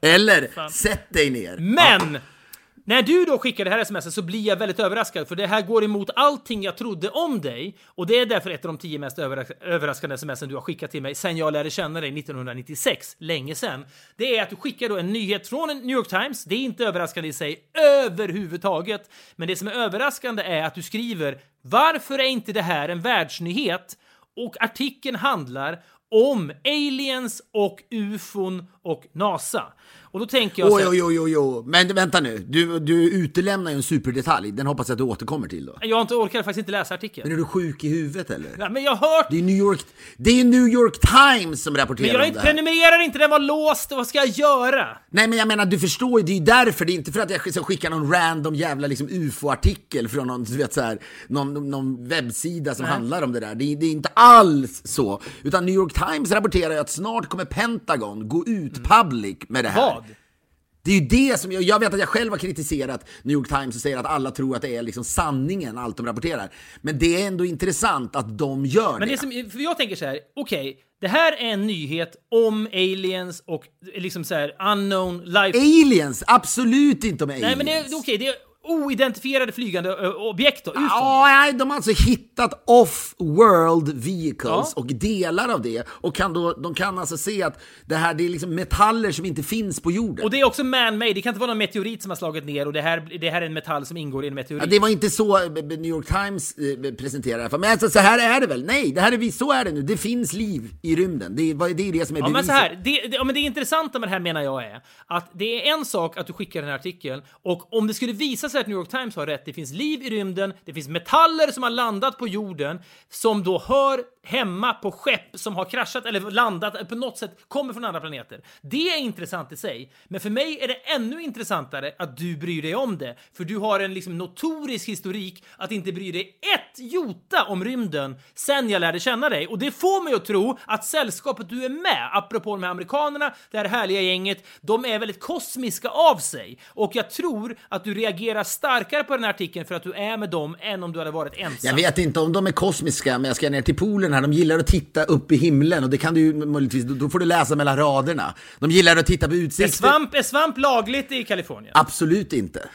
Eller, sätt dig ner. Men! När du då skickar det här sms så blir jag väldigt överraskad för det här går emot allting jag trodde om dig och det är därför ett av de tio mest överraskande smsen du har skickat till mig sen jag lärde känna dig 1996, länge sen. Det är att du skickar då en nyhet från New York Times. Det är inte överraskande i sig överhuvudtaget, men det som är överraskande är att du skriver varför är inte det här en världsnyhet? Och artikeln handlar om aliens och ufon och NASA. Och då tänker jag Oj, oj, oj, oj, oj. Men vänta nu, du, du utelämnar ju en superdetalj. Den hoppas jag att du återkommer till då. jag har inte orkar faktiskt inte läsa artikeln. Men är du sjuk i huvudet eller? Ja, men jag har hört Det är New York, det är New York Times som rapporterar Men jag om det här. prenumererar inte, den var låst, vad ska jag göra? Nej men jag menar, du förstår ju, det är ju därför, det är inte för att jag ska skicka någon random jävla liksom ufo-artikel från någon, du vet så här, någon, någon webbsida som handlar om det där. Det är, det är inte alls så. Utan New York Times rapporterar ju att snart kommer Pentagon gå ut public med det här. Vad? Det är ju det som, jag, jag vet att jag själv har kritiserat New York Times och säger att alla tror att det är liksom sanningen, allt de rapporterar. Men det är ändå intressant att de gör Men det. det som, för jag tänker så här, okej, det här är en nyhet om aliens och liksom så här unknown life... Aliens, absolut inte om aliens. Nej men det är okej, är oidentifierade flygande objekt då. Ja, nej, de har alltså hittat off-world vehicles Ja. och delar av det. Och kan då, de kan alltså se att det här det är liksom metaller som inte finns på jorden. Och det är också man-made, det kan inte vara någon meteorit som har slagit ner och det här, det här är en metall som ingår i en meteorit. Ja, det var inte så eh, New York Times eh, presenterade det. Men alltså, så här är det väl? Nej, det här är, vi- så är det nu. Det finns liv i rymden. Det är det, är det som är Ja, men beviset. så här, det, det, ja, men det intressanta med det här menar jag är att det är en sak att du skickar den här artikeln och om det skulle visa sig att New York Times har rätt, det finns liv i rymden, det finns metaller som har landat på jorden som då hör hemma på skepp som har kraschat eller landat på något sätt, kommer från andra planeter. Det är intressant i sig, men för mig är det ännu intressantare att du bryr dig om det, för du har en liksom notorisk historik att inte bry dig ett jota om rymden sen jag lärde känna dig och det får mig att tro att sällskapet du är med, apropå de här amerikanerna, det här härliga gänget, de är väldigt kosmiska av sig och jag tror att du reagerar starkare på den här artikeln för att du är med dem än om du hade varit ensam. Jag vet inte om de är kosmiska, men jag ska ner till poolen här. De gillar att titta upp i himlen och det kan du ju möjligtvis, då får du läsa mellan raderna. De gillar att titta på Är utsikten. svamp, är svamp lagligt i Kalifornien? Absolut inte.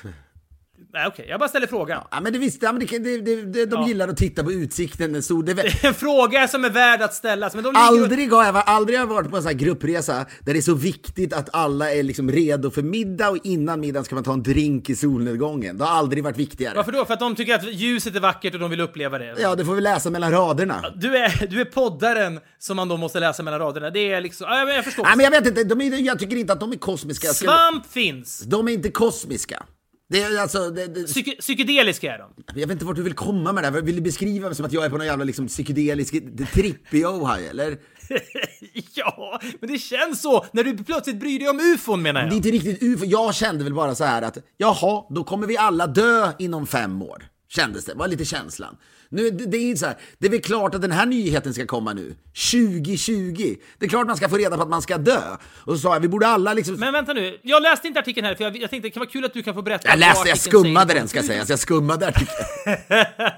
Nej, okej, jag bara ställer frågan. Ja, men det visste, ja, men det, det, det, det, de Ja. gillar att titta på utsikten. Den stod, det, En fråga som är värd att ställas, men de. Aldrig har, jag, aldrig har jag varit på en sån här gruppresa där det är så viktigt att alla är liksom redo för middag och innan middagen ska man ta en drink i solnedgången. Det har aldrig varit viktigare. Varför då? För att de tycker att ljuset är vackert och de vill uppleva det? Ja, det får vi läsa mellan raderna. Du är, du är poddaren som man då måste läsa mellan raderna. Det är liksom... Ja, men jag förstår. Nej, men jag vet inte, de är, jag tycker inte att de är kosmiska. Svamp finns. De är inte kosmiska. Det är alltså, det, det, Psyke, psykedeliska är de. jag vet inte vart du vill komma med det här. Vill du beskriva mig som att jag är på någon jävla liksom, psykedelisk trippio här eller? ja, men det känns så när du plötsligt bryr dig om ufon menar Det är jag. inte riktigt ufo. Jag kände väl bara så här att jaha, då kommer vi alla dö inom fem år. Kändes det, var lite känslan. Nu, det, det är så här, det är väl klart att den här nyheten ska komma nu. 2020. Det är klart man ska få reda på att man ska dö. Och så sa jag, vi borde alla liksom... Men vänta nu, jag läste inte artikeln här för jag, jag tänkte det kan vara kul att du kan få berätta. jag läste, jag skummade säger. den ska sägas. Jag skummade artikeln.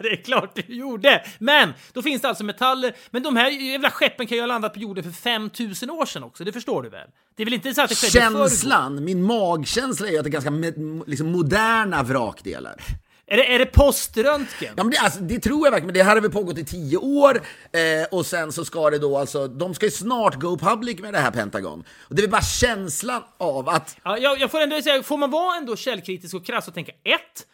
det är klart du gjorde! Men då finns det alltså metaller, men de här jävla skeppen kan ju ha landat på jorden för 5000 år sedan också, det förstår du väl? Det är väl inte så att det skedde? Känslan, min magkänsla är ju att det är ganska liksom moderna vrakdelar. Är det, är det poströntgen? Ja, men det, alltså, det tror jag verkligen, men det här har väl pågått i tio år eh, och sen så ska det då alltså, de ska ju snart go public med det här Pentagon. Och det är väl bara känslan av att Ja, jag, jag får ändå säga, får man vara ändå källkritisk och krass och tänka ett,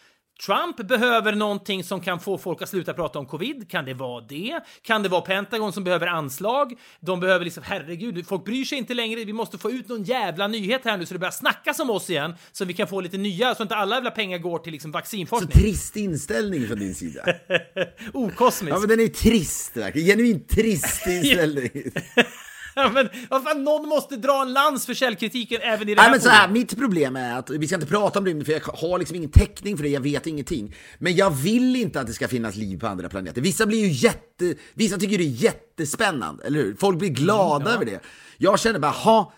Trump behöver någonting som kan få folk att sluta prata om covid. Kan det vara det? Kan det vara Pentagon som behöver anslag? De behöver liksom, herregud, folk bryr sig inte längre. Vi måste få ut någon jävla nyhet här nu så det börjar snackas om oss igen så vi kan få lite nya, så inte alla jävla pengar går till liksom så vaccinforskning. trist inställning från din sida. Okosmiskt. Ja men den är trist verkligen, genuint trist inställning. Ja, men vad fan, någon måste dra en lans för källkritiken även i det Nej här men så här, mitt problem är att, vi ska inte prata om rymden för jag har liksom ingen täckning för det, jag vet ingenting. Men jag vill inte att det ska finnas liv på andra planeter. Vissa blir ju jätte, vissa tycker det är jättespännande, eller hur? Folk blir glada över det. Jag känner bara, ha,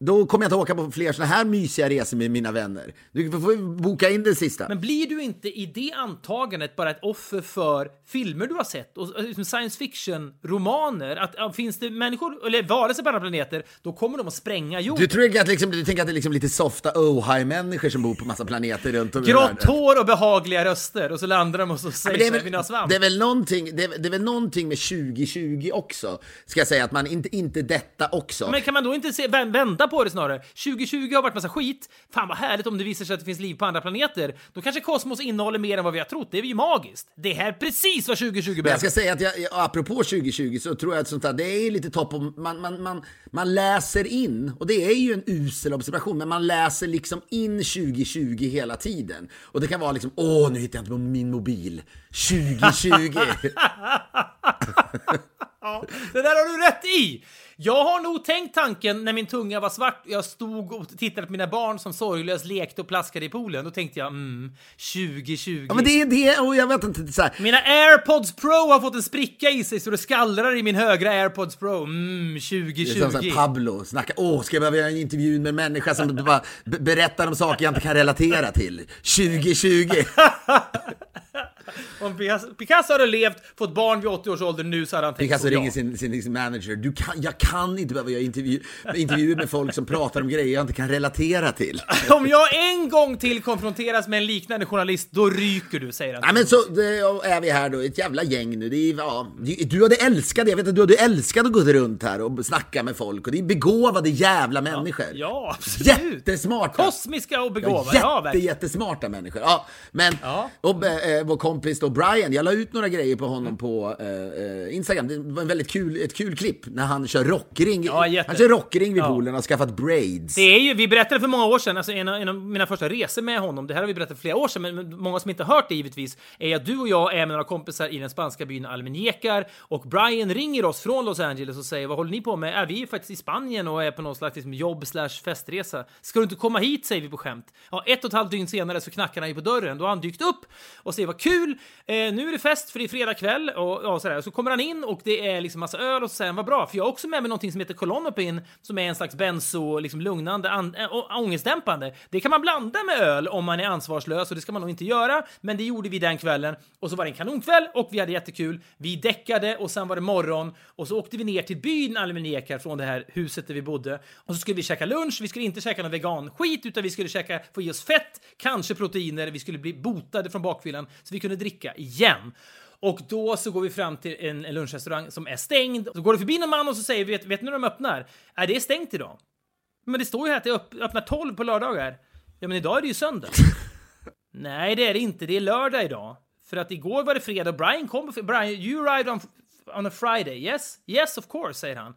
då kommer jag inte åka på fler såna här mysiga resor med mina vänner. Du får boka in den sista. Men blir du inte i det antagandet bara ett offer för filmer du har sett och liksom science fiction-romaner? Att ja, finns det människor, eller varelser på andra planeter, då kommer de att spränga jorden. Du tror att, liksom, du tänker att det är liksom lite softa Ojai-människor som bor på massa planeter runt om i Grått världen? hår och behagliga röster och så landar de och så säger ni ha väl, svamp? det, är väl någonting, det, är, det är väl någonting med 2020 också, ska jag säga, att man inte, inte detta också. Men kan man då inte se, vä- vända på det snarare? 2020 har varit massa skit. Fan vad härligt om det visar sig att det finns liv på andra planeter. Då kanske kosmos innehåller mer än vad vi har trott. Det är ju magiskt. Det här är precis vad 2020 Men jag behöver. ska säga att jag, apropå 2020 så tror jag att sånt där, det är lite topp om, man, man, man, man läser in, och det är ju en usel observation, men man läser liksom in 2020 hela tiden. Och det kan vara liksom, åh nu hittar jag inte min mobil. 2020. Ja, det där har du rätt i! Jag har nog tänkt tanken när min tunga var svart jag stod och tittade på mina barn som sorglöst lekte och plaskade i poolen. Då tänkte jag, mm, 2020. ja men det är det, och jag vet inte, så här, Mina airpods pro har fått en spricka i sig så det skallrar i min högra airpods pro. Mm, Det är 2020. som Pablo snackar, åh ska jag behöva göra en intervju med en människa som bara be- berättar om saker jag inte kan relatera till. 2020. Om Picasso, Picasso hade levt, fått barn vid 80 års ålder nu så hade han tänkt Picasso så, ja. ringer sin, sin, sin manager, du kan, jag kan inte behöva göra intervju, intervjuer med folk som pratar om grejer jag inte kan relatera till. Om jag en gång till konfronteras med en liknande journalist, då ryker du, säger han. Nej men så är vi här då, ett jävla gäng nu. Det är, ja, du hade älskat det, jag vet att du hade älskat att gå runt här och snacka med folk. Och det är begåvade jävla människor. Ja, absolut. Jättesmarta. Kosmiska och begåvade. Ja, Ja, jätte, verkligen. jättesmarta människor. Ja, men Ja. Och, eh, vår kompis då Brian, jag la ut några grejer på honom på eh, eh, Instagram. Det var en väldigt kul, ett kul klipp när han kör rockring. Ja, jätte. han kör rockring vid Ja. poolen och har skaffat braids. Det är ju, vi berättade för många år sedan, alltså en av, en av mina första resor med honom, det här har vi berättat för flera år sedan, men- många som inte har hört det givetvis, är att du och jag är med några kompisar i den spanska byn Almenekar och Brian ringer oss från Los Angeles och säger vad håller ni på med? Äh, vi är faktiskt i Spanien och är på någon slags liksom, jobb slash festresa. Ska du inte komma hit? säger vi på skämt. Ja, ett och ett halvt dygn senare så knackar han ju på dörren. Då har han dykt upp och säger vad kul, eh, nu är det fest för det är fredag kväll och ja, sådär. Så kommer han in och det är liksom massa öl och så säger han vad bra, för jag har också med mig någonting som heter Colonopin som är en slags benzo, liksom lugnande, an- äh, ångestdämpande. Det kan man blanda med öl om man är ansvarslös och det ska man nog inte göra, men det gjorde vi den kvällen och så var det en kanonkväll och vi hade jättekul. Vi däckade och sen var det morgon och så åkte vi ner till byn Almenekar från det här huset där vi bodde och så skulle vi käka lunch. Vi skulle inte käka någon veganskit utan vi skulle käka, få i oss fett, kanske proteiner. Vi skulle bli botade från bakfyllan så vi kunde dricka igen. Och då så går vi fram till en, en lunchrestaurang som är stängd. Så går det förbi någon man och så säger vi, vet, vet ni när de öppnar? Nej, det är stängt idag. Men det står ju här att det öpp- öppnar 12 på lördagar. Ja, men idag är det ju söndag. Nej, det är det inte. Det är lördag idag. För att igår var det fredag och Brian kom Brian, you arrived on, on a Friday. Yes? Yes, of course, säger han.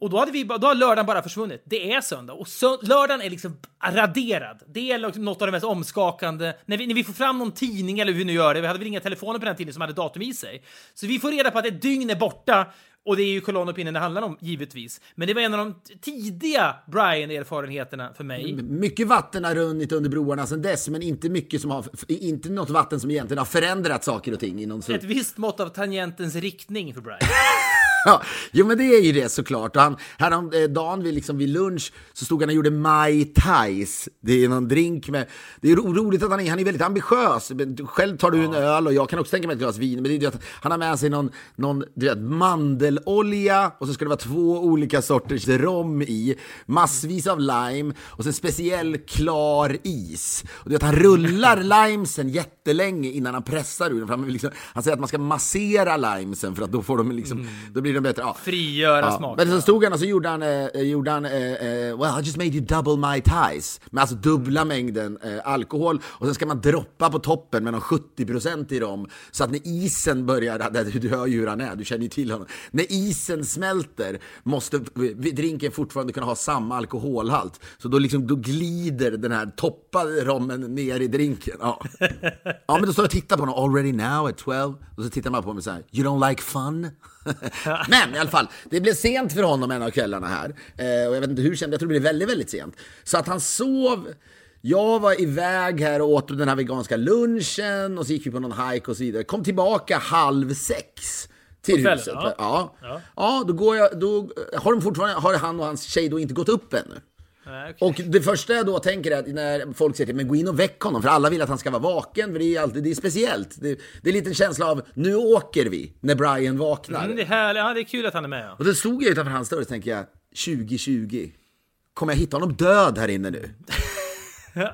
Och då, hade vi, då har lördagen bara försvunnit. Det är söndag. Och sö lördagen är liksom raderad. Det är liksom något av det mest omskakande. När vi, när vi får fram någon tidning eller hur vi nu gör det, vi hade väl inga telefoner på den tiden som hade datum i sig. Så vi får reda på att ett dygn är borta. Och det är ju kolonnopinnen det handlar om, givetvis. Men det var en av de tidiga Brian-erfarenheterna för mig. Mycket vatten har runnit under broarna sedan dess, men inte mycket som har, inte något vatten som egentligen har förändrat saker och ting. Inom Ett visst mått av tangentens riktning för Brian. Ja, jo men det är ju det såklart. Och han, häromdagen vid, liksom, vid lunch så stod han och gjorde Mai Tais. Det är någon drink med... Det är ro, roligt att han är, han är väldigt ambitiös. Själv tar du en öl och jag kan också tänka mig ett glas vin. Men det är att han har med sig någon, någon du vet, mandelolja och så ska det vara två olika sorters rom i. Massvis av lime och sen speciell klar is. Och du vet, han rullar limesen jättelänge innan han pressar ur den. Han, liksom, han säger att man ska massera limesen för att då får de liksom, då blir de bättre. Ja. Frigöra Ja, smaken. men så stod han och så gjorde han, eh, gjorde han eh, eh, well I just made you double my ties. Med alltså dubbla mängden eh, alkohol och sen ska man droppa på toppen med någon 70% i dem. Så att när isen börjar, du, du hör ju hur han är, du känner ju till honom. När isen smälter måste drinken fortfarande kunna ha samma alkoholhalt. Så då, liksom, då glider den här toppade rommen ner i drinken. Ja, ja men då står jag och tittar på honom, already now at 12. Och så tittar man på mig så här, you don't like fun? Men i alla fall, det blev sent för honom en av kvällarna här. Eh, och jag vet inte hur sent, jag tror det blev väldigt, väldigt sent. Så att han sov. Jag var iväg här och åt den här veganska lunchen och så gick vi på någon hike och så vidare. Kom tillbaka halv sex Till kvällen, huset. ja. Ja. Ja. Ja. då går jag, då har de fortfarande, har han och hans tjej då inte gått upp ännu. Nej, okej. Och det första jag då tänker är att när folk säger till mig, gå in och väck honom, för alla vill att han ska vara vaken, för det är alltid, det är speciellt. Det, det är lite en känsla av, nu åker vi, när Brian vaknar. Mm, det, är härligt. Ja, det är kul att han är med. Ja. Och då stod jag utanför hans dörr och tänker jag, 2020, kommer jag hitta honom död här inne nu?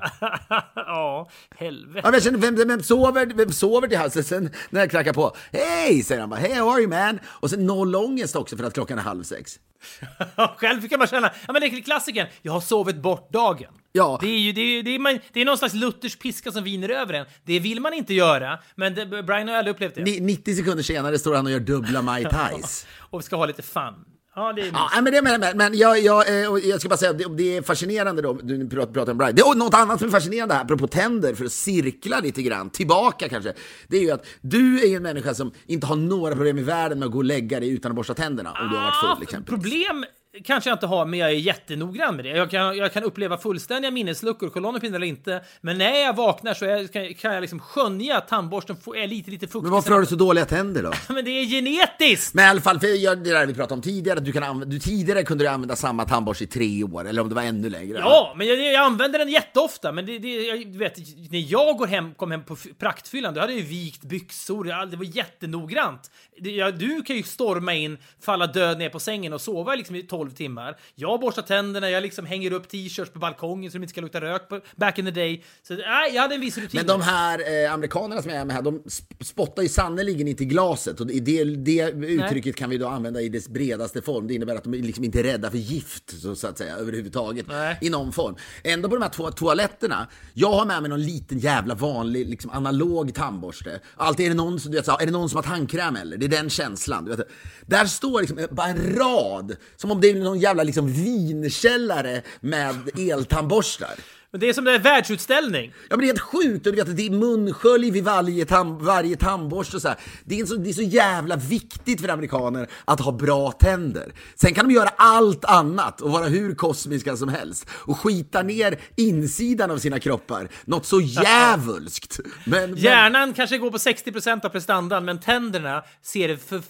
ja, helvete. Ja, men jag känner, vem, vem, sover, vem sover till halsen? Sen när jag knackar på, hej, säger han bara, hey how are you man? Och sen noll ångest också för att klockan är halv sex. Själv kan man känna, ja men det är klassikern, jag har sovit bort dagen. Ja. Det är ju det är, det är, man, det är någon slags Luthers piska som viner över en. Det vill man inte göra, men det, Brian har aldrig upplevt det. Ni- 90 sekunder senare står han och gör dubbla Mai Tais. Och vi ska ha lite fun. Ja, det är Ja, men, det, men, men, men jag, jag, eh, och jag ska bara säga, det, det är fascinerande då, du pratar, om Brian. Det är något annat som är fascinerande här, apropå tänder, för att cirkla lite grann, tillbaka kanske. Det är ju att du är ju en människa som inte har några problem i världen med att gå och lägga dig utan att borsta tänderna, om du har varit Ah, full exempelvis. Problem kanske jag inte har, men jag är jättenoggrann med det. Jag kan, jag kan uppleva fullständiga minnesluckor, kolonnepinnar eller inte. Men när jag vaknar så är, kan, kan jag liksom skönja att tandborsten är lite, lite fuktig. Men varför har du så dåliga tänder då? Men det är genetiskt! Men i alla fall, för jag, det där vi pratade om tidigare, att du, kan använda, du tidigare kunde du använda samma tandborste i tre år, eller om det var ännu längre. Ja, men jag, jag använder den jätteofta. Men det, det, jag, du vet, när jag går hem, kom hem på praktfyllan, då hade jag ju vikt byxor. Jag, det var jättenoggrant. Det, jag, du kan ju storma in, falla död ner på sängen och sova liksom i 12 timmar. Jag borstar tänderna, jag liksom hänger upp t-shirts på balkongen så de inte ska lukta rök på, back in the day. Så nej, jag hade en viss rutin. Men de här eh, amerikanerna som är med här, de sp- spottar ju sannerligen inte i glaset. Och det, det, uttrycket kan vi då använda i dess bredaste form. Det innebär att de är liksom inte rädda för gift, så, så att säga, överhuvudtaget. Nej. I någon form. Ändå på de här två toaletterna, jag har med mig någon liten jävla vanlig, liksom analog tandborste. Alltid är det någon, som- du vet, så, är det någon som har tandkräm eller? Det är den känslan. Du vet. Där står liksom bara en rad, som om det är någon jävla liksom vinkällare med eltandborstar. Men det är som är världsutställning. Ja men det är helt sjukt, och du vet att det är munskölj vid varje, tam, varje tandborste och så här. Det är, så, det är så jävla viktigt för amerikaner att ha bra tänder. Sen kan de göra allt annat och vara hur kosmiska som helst och skita ner insidan av sina kroppar. Något så djävulskt. Men, men, Hjärnan kanske går på 60% av prestandan, men tänderna ser för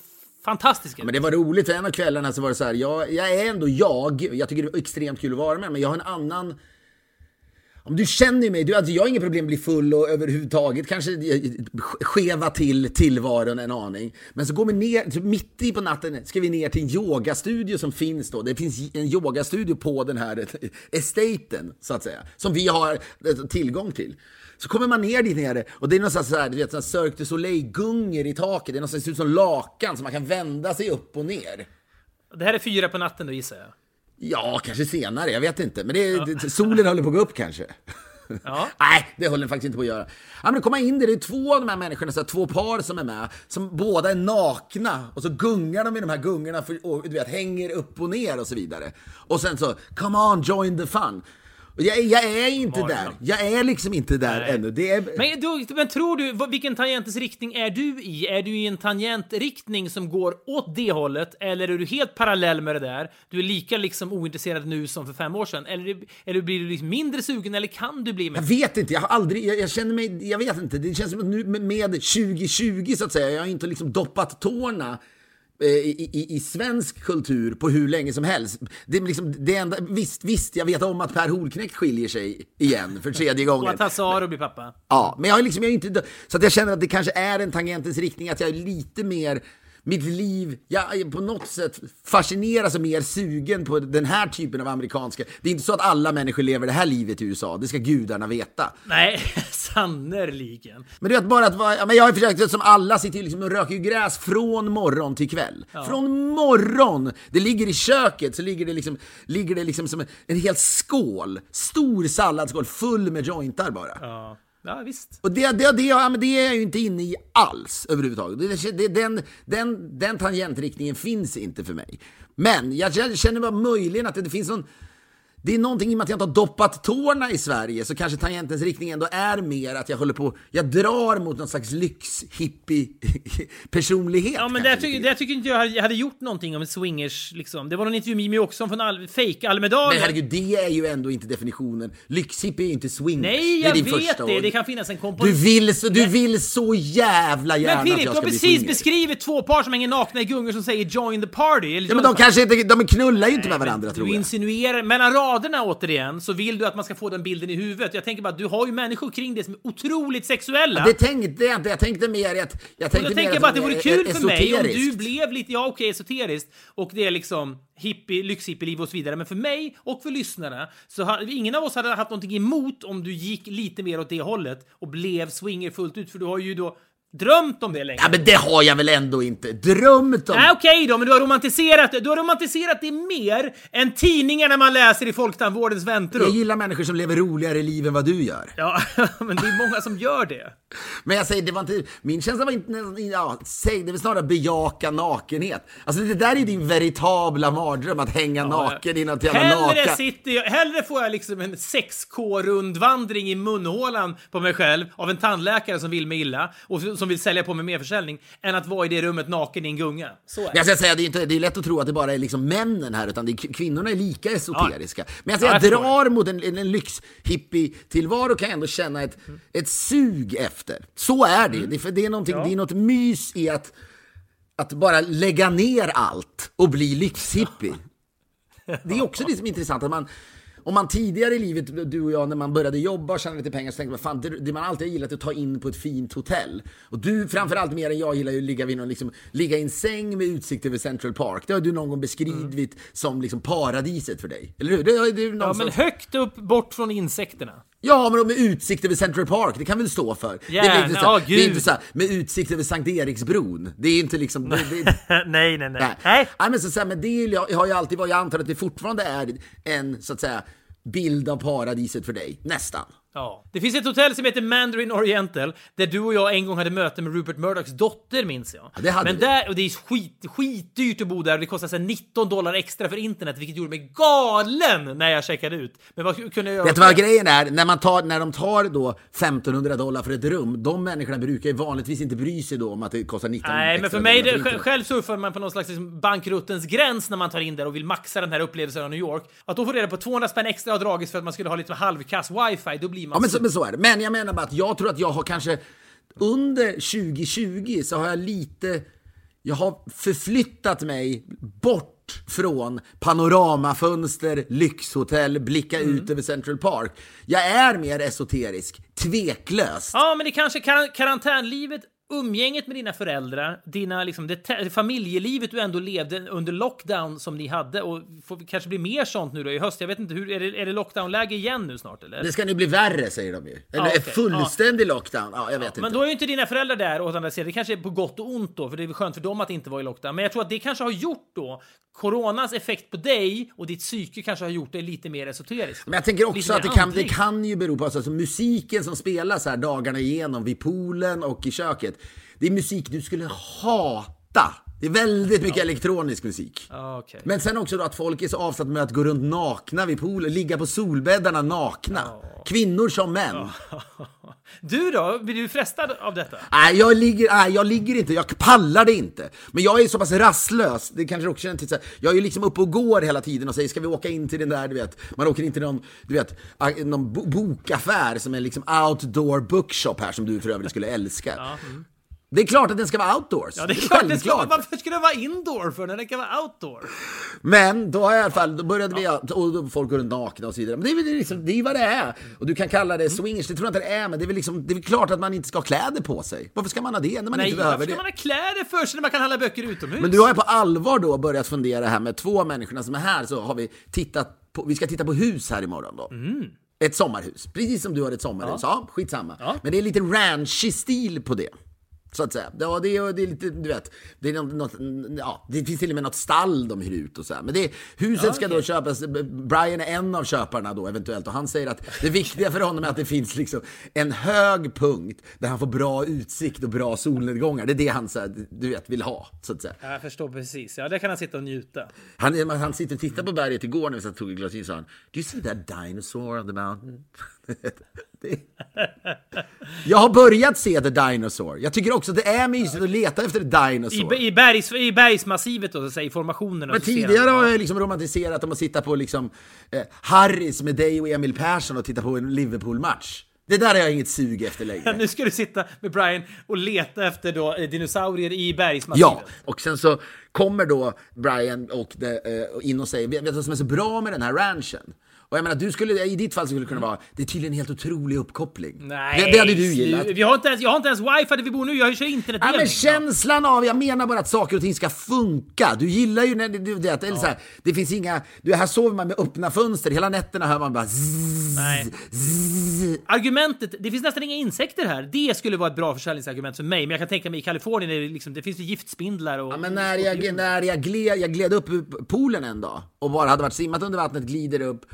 fantastiska men det var roligt, för en av kvällarna så var det så här, jag, jag är ändå jag, jag tycker det är extremt kul att vara med, men jag har en annan om du känner mig, du, alltså jag har inga problem att bli full och överhuvudtaget kanske eh, skeva till tillvaron en aning. Men så går vi ner, så mitt i på natten ska vi ner till en yogastudio som finns då. Det finns en yogastudio på den här estaten, så att säga, som vi har eh, tillgång till. Så kommer man ner dit nere och det är någonstans så här, du vet, sån här Cirque du Soleil-gungor i taket. Det är någonstans, det ser ut som lakan så man kan vända sig upp och ner. Det här är fyra på natten då gissar jag. Ja, kanske senare, jag vet inte. Men det, det, solen håller på att gå upp kanske. Ja. Nej, det håller den faktiskt inte på att göra. Ja, men komma in där, det är två av de här människorna, så här, två par som är med, som båda är nakna. Och så gungar de i de här gungorna för, och du vet, hänger upp och ner och så vidare. Och sen så, come on, join the fun. Jag, jag är inte Var det där. Jag är liksom inte där Nej. ännu. Det är... Men, du, men tror du, vilken tangentens riktning är du i? Är du i en tangentriktning som går åt det hållet, eller är du helt parallell med det där? Du är lika liksom ointresserad nu som för fem år sedan, eller, eller blir du liksom mindre sugen, eller kan du bli Jag med? vet inte, jag har aldrig, jag, jag känner mig, jag vet inte. Det känns som att nu med- med 2020 så att säga, jag har inte liksom doppat tårna i, i, i svensk kultur på hur länge som helst. Det är liksom det enda, visst, visst, jag vet om att Per Holknekt skiljer sig igen för tredje Och gången. att Hazaro blir pappa? Ja, men jag har liksom, jag är inte, så att jag känner att det kanske är en tangentens riktning, att jag är lite mer mitt liv, jag är på något sätt fascineras och mer sugen på den här typen av amerikanska. Det är inte så att alla människor lever det här livet i USA, det ska gudarna veta. Nej, sannerligen. Men du vet bara att vara, ja, men jag har försökt, som alla sitter liksom och röker gräs från morgon till kväll. Från morgon! Det ligger i köket så ligger det liksom, ligger det liksom som en, en hel skål, stor salladsskål full med jointar bara. Ja, ja visst. Och det, det, det, ja, men det är jag ju inte inne i alls överhuvudtaget. Det, det, den, den, den tangentriktningen finns inte för mig. Men jag känner bara möjligen att det, det finns någon det är någonting i och med att jag inte har doppat tårna i Sverige så kanske tangentens riktning ändå är mer att jag håller på, jag drar mot någon slags lyx-hippie-personlighet. Ja, men där, ty där tycker inte jag hade- jag hade gjort någonting om swingers. Liksom. Det var någon intervju med Jimmy Åkesson från Al fake Almedalen. Men herregud, det är ju ändå inte definitionen. Lyxhippie är ju inte swingers. Nej, det är jag din vet det. Det kan finnas en Du komponent. vill, så, du vill så jävla gärna Men att Filip, jag du ska har bli precis swinger. beskrivit två par som hänger nakna i gungor som säger “join the party”. Eller Ja, men de kanske inte, de knullar ju inte med varandra du tror jag. insinuerar, mellan raderna återigen, så vill du att man ska få den bilden i huvudet. Jag tänker bara, du har ju människor kring dig som är otroligt sexuella. Det tänkte jag inte, jag tänkte mer att... Jag och tänkte då mer tänker jag bara att det vore kul för mig om du blev lite, ja okej, esoteriskt, och det är liksom hippie, lyxhippieliv och så vidare. Men för mig och för lyssnarna, så har, ingen av oss hade haft någonting emot om du gick lite mer åt det hållet och blev swinger fullt ut, för du har ju då drömt om det länge. Ja men det har jag väl ändå inte drömt om. Nej, okej då, men du har romantiserat det. Du har romantiserat det mer än tidningarna man läser i Folktandvårdens Jag väntrum. gillar människor som lever roligare liv än vad du gör. Ja, men det är många som gör det. Men jag säger, det var inte, min känsla var inte, ja, säg, det var snarare bejaka nakenhet. Alltså det där är din veritabla mardröm, att hänga naken i något jävla Hellre, naka. sitter jag, hellre får jag liksom en 6K-rundvandring i munhålan på mig själv av en tandläkare som vill mig illa och som vill sälja på mig merförsäljning än att vara i det rummet naken i en gunga. Så är det. jag ska säga, det är, inte, det är lätt att tro att det bara är liksom männen här, utan det är, kvinnorna är lika esoteriska. Men jag, säger, Ja, jag jag drar mot en, en, en lyxhippie-tillvaro kan jag ändå känna ett, ett sug efter. Så är det. det, är- för det, är någonting, det är något mys i att, att bara lägga ner allt och bli lyxhippie. Det är också det som är intressant, att man, om man tidigare i livet, du och jag, när man började jobba och tjäna lite pengar så tänkte man fan, det, det man alltid har gillat är att ta in på ett fint hotell. Och du framförallt mer än jag gillar ju att ligga, vid någon, liksom, ligga i en säng med utsikt över Central Park. Det har du någon gång beskrivit som liksom paradiset för dig. Eller hur? Det, det är Ja, men högt upp, bort från insekterna. Ja, men med utsikt över Central Park, det kan väl stå för? det är inte så, ja, det är inte så här, med utsikt över Sankt Eriksbron. Det är inte liksom... Det, det, nej, nej, Nej. Nej, men så, så här, men det jag har ju alltid varit, jag antar att det fortfarande är en, så att säga, bild av paradiset för dig. Nästan. Ja. Det finns ett hotell som heter Mandarin Oriental där du och jag en gång hade möte med Rupert Murdochs dotter, minns jag. Ja, det hade Men vi. där, och det är skit, skitdyrt att bo där och det kostar så här 19 dollar extra för internet, vilket gjorde mig galen när jag checkade ut. Men vad kunde jag göra? Vet du vad grejen är? När, man tar, när de tar då 1500 dollar för ett rum, de människorna brukar ju vanligtvis inte bry sig då om att det kostar 19 Nej, men för mig, det, internet. själv surfar man på någon slags liksom bankruttens gräns när man tar in där och vill maxa den här upplevelsen av New York. Att då få reda på 200 spänn extra har dragits för att man skulle ha lite halvkass wifi, då blir man Ja, men så, men så är det. Men jag menar bara att jag tror att jag har kanske under 2020 så har jag lite, jag har förflyttat mig bort från panoramafönster, lyxhotell, blicka Mm. ut över Central Park. Jag är mer esoterisk, tveklöst. Ja, men det kanske kar karantänlivet, umgänget med dina föräldrar, dina, liksom, det familjelivet du ändå levde under lockdown som ni hade och får kanske bli mer sånt nu då i höst. Jag vet inte, hur, är det, är det lockdownläge igen nu snart eller? Det ska nu bli värre säger de ju. Eller okej. fullständig lockdown. Ja, jag vet Men inte. då är ju inte dina föräldrar där åt andra sidan. Det kanske är på gott och ont då, för det är skönt för dem att inte vara i lockdown. Men jag tror att det kanske har gjort då, coronas effekt på dig och ditt psyke kanske har gjort dig lite mer esoterisk. Men jag tänker också att det kan, det kan ju bero på alltså, alltså, musiken som spelas här dagarna igenom vid poolen och i köket. Det är musik du skulle hata. Det är väldigt mycket elektronisk musik. Ja, okej. Men sen också då att folk är så avsatta med att gå runt nakna vid poolen, ligga på solbäddarna nakna. Kvinnor som män. Du då? Blir du frestad av detta? Nej, jag ligger, nej, jag ligger inte, jag pallar det inte. Men jag är så pass rastlös, det kanske du också känner till. Så här, jag är liksom uppe och går hela tiden och säger, ska vi åka in till den där, du vet, man åker in till någon, du vet, någon bo- bokaffär som är liksom outdoor bookshop här som du för övrigt skulle älska. Det är klart att den ska vara outdoors. Ja, det är klart det ska, Självklart. Varför ska det vara indoor för när det kan vara outdoor? Men då har i alla fall, då började vi, och folk går runt nakna och så vidare. Men det är liksom, det är vad det är. Och du kan kalla det swingers, det tror jag inte det är, men det är väl liksom, det är klart att man inte ska ha kläder på sig. Varför ska man ha det när man Nej, inte varför behöver ska det? man ha kläder för sig när man kan handla böcker utomhus? Men du har ju på allvar då börjat fundera här med två människorna som är här, så har vi tittat på, vi ska titta på hus här imorgon då. Ett sommarhus, precis som du har ett sommarhus. Ja, skitsamma. Ja. Men det är lite ranchy stil på det. Så att säga. Ja, det, är, det är lite, du vet, det, är något, något, ja, det finns till och med något stall de hyr ut och så här. Men det, huset Ja, ska okej. då köpas, Brian är en av köparna då eventuellt och han säger att det viktiga för honom är att det finns liksom en hög punkt där han får bra utsikt och bra solnedgångar. Det är det han så här, du vet, vill ha, så att säga. Jag förstår precis. Ja, där kan han sitta och njuta. Han, han sitter och tittar på berget igår när vi satt och tog ett glas vin sa han Do you see that dinosaur on the mountain? Det- Jag har börjat se The Dinosaur. Jag tycker också att det är mysigt att leta efter The I, Dinosaur. i, bergs, I bergsmassivet då, så att säga, i formationen. Men tidigare har jag liksom romantiserat om att sitta på liksom, eh, Harris med dig och Emil Persson och titta på en Liverpool-match. Det där har jag inget sug efter längre. Nu ska du sitta med Brian och leta efter då, eh, dinosaurier i bergsmassivet. Ja, och sen så kommer då Brian och det, eh, in och säger, vet du vad som är så bra med den här ranchen? Och jag menar, du skulle, i ditt fall skulle det kunna vara, det är tydligen en helt otrolig uppkoppling. Nej, det, det hade du gillat. Vi har inte ens, jag har inte ens wifi där vi bor nu, jag kör internet Ja, men känslan av, jag menar bara att saker och ting ska funka. Du gillar ju när det, det, det, eller så här, det finns inga, du, här sover man med öppna fönster, hela nätterna hör man bara zzz, Nej. zzz. Argumentet, det finns nästan inga insekter här. Det skulle vara ett bra försäljningsargument för mig. Men jag kan tänka mig i Kalifornien, är det, liksom, det finns ju giftspindlar och... Ja, men när jag, när jag, gled, jag gled upp poolen en dag och bara hade varit simmat under vattnet, glider upp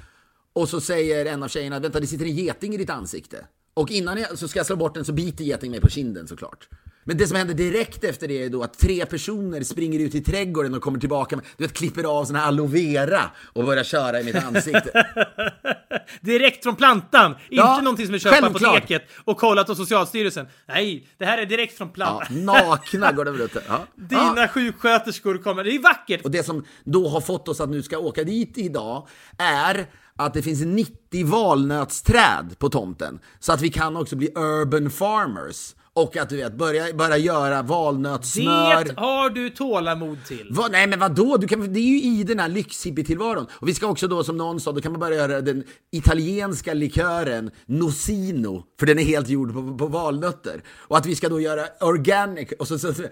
och så säger en av tjejerna, vänta det sitter en geting i ditt ansikte. Och innan jag, så ska jag slå bort den så biter getingen mig på kinden såklart. Men det som händer direkt efter det är då att tre personer springer ut i trädgården och kommer tillbaka med, du vet, klipper av såna här aloe vera och börjar köra i mitt ansikte. Direkt från plantan! Ja, inte någonting som är köpt på apoteket och kollat hos Socialstyrelsen. Nej, det här är direkt från Ja, plantan. nakna går det väl ut. Ja. Dina Ja. sjuksköterskor kommer. Det är vackert! Och det som då har fått oss att nu ska åka dit idag är att det finns 90 valnötsträd på tomten. Så att vi kan också bli urban farmers. Och att du vet, börja, börja göra valnötssmör. Det har du tålamod till. Va, nej men vadå? Du kan, det är ju i den här lyxhippie-tillvaron. Och vi ska också då, som någon sa, då kan man börja göra den italienska likören Nocino, för den är helt gjord på, på valnötter. Och att vi ska då göra organic. Och så, så, så,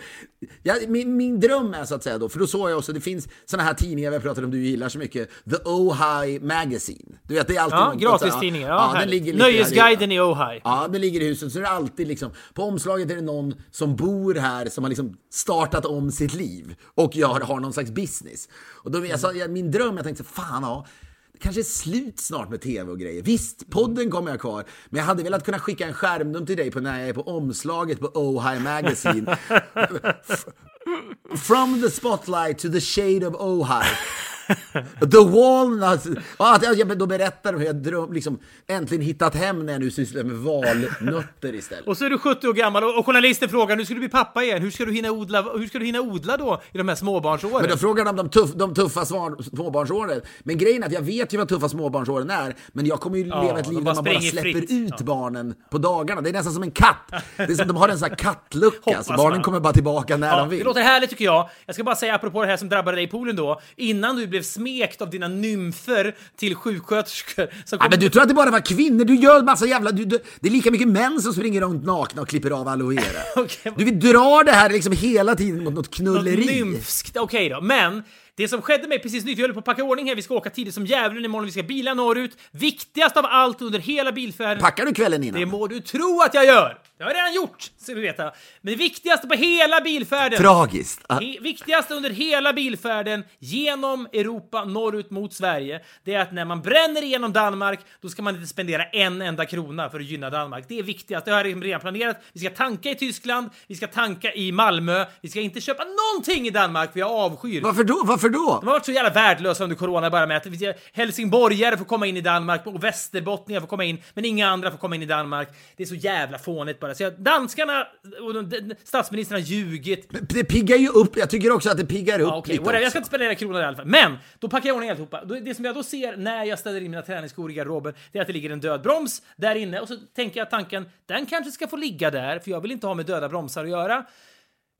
ja, min, min dröm är så att säga då, för då såg jag också, det finns såna här tidningar vi har pratat om du gillar så mycket, The Ojai Magazine. Du vet, det är alltid Ja, gratistidningar. Ja, Ja, den Nöjesguiden i Ojai. Ja, det ligger i huset. Så är det alltid liksom, på omslaget är det någon som bor här som har liksom startat om sitt liv och jag har, har någon slags business. Och då, jag sa, jag, min dröm, jag tänkte så, fan ja, det kanske är slut snart med tv och grejer. Visst, podden kommer jag kvar, men jag hade velat kunna skicka en skärmdump till dig på när jag är på omslaget på Ojai Magazine. From the spotlight to the shade of Ojai. The walnuts. Ja, att jag, jag, då berättar de hur jag dröm, liksom, äntligen hittat hem när jag nu sysslar med valnötter istället. Och så är du 70 år gammal och och journalisten frågar nu ska du bli pappa igen. Hur ska du hinna odla, hur ska du hinna odla då i de här småbarnsåren? Men då frågar de de, tuff, de tuffa svar, småbarnsåren. Men grejen är att jag vet ju vad tuffa småbarnsåren är, men jag kommer ju Ja, leva ett de liv där man bara släpper fritt. ut Ja. barnen på dagarna. Det är nästan som en katt. Det är som, de har en sån här kattlucka, Hoppas så barnen man. kommer bara tillbaka när Ja, de vill. det låter härligt tycker jag. Jag ska bara säga apropå det här som drabbade dig i poolen då. Innan du blev smekt av dina nymfer till sjuksköterskor. Som Ja, men du tror att det bara var kvinnor? Du gör massa jävla... Du, du, det är lika mycket män som springer runt nakna och klipper av aloe vera. Okej. Du vill dra det här liksom hela tiden mot något Något knulleri. nymfskt. Okej då, men det som skedde mig precis nyss, vi håller på att packa ordning här, vi ska åka tidigt som djävulen imorgon, vi ska bila norrut. Viktigast av allt under hela bilfärden. Packar du kvällen innan? Det må du tro att jag gör! Det har jag redan gjort, ska du veta. Men det viktigaste på hela bilfärden Tragiskt. Det viktigaste under hela bilfärden genom Europa norrut mot Sverige, det är att när man bränner igenom Danmark, då ska man inte spendera en enda krona för att gynna Danmark. Det är viktigast. Det har jag redan planerat. Vi ska tanka i Tyskland, vi ska tanka i Malmö, vi ska inte köpa någonting i Danmark, för jag avskyr. Varför då? Varför då? De har varit så jävla värdelösa under corona bara med att helsingborgare får komma in i Danmark och västerbottningar får komma in, men inga andra får komma in i Danmark. Det är så jävla fånigt bara. Så jag, danskarna och de, de, statsministern har ljugit. Det piggar ju upp. Jag tycker också att det piggar upp Ja, okej, lite whatever. Jag ska inte spendera kronor i alla fall. Men då packar jag ordning alltihopa. Det som jag då ser när jag ställer in mina träningsskor i garderoben, det är att det ligger en död broms där inne och så tänker jag tanken, den kanske ska få ligga där, för jag vill inte ha med döda bromsar att göra.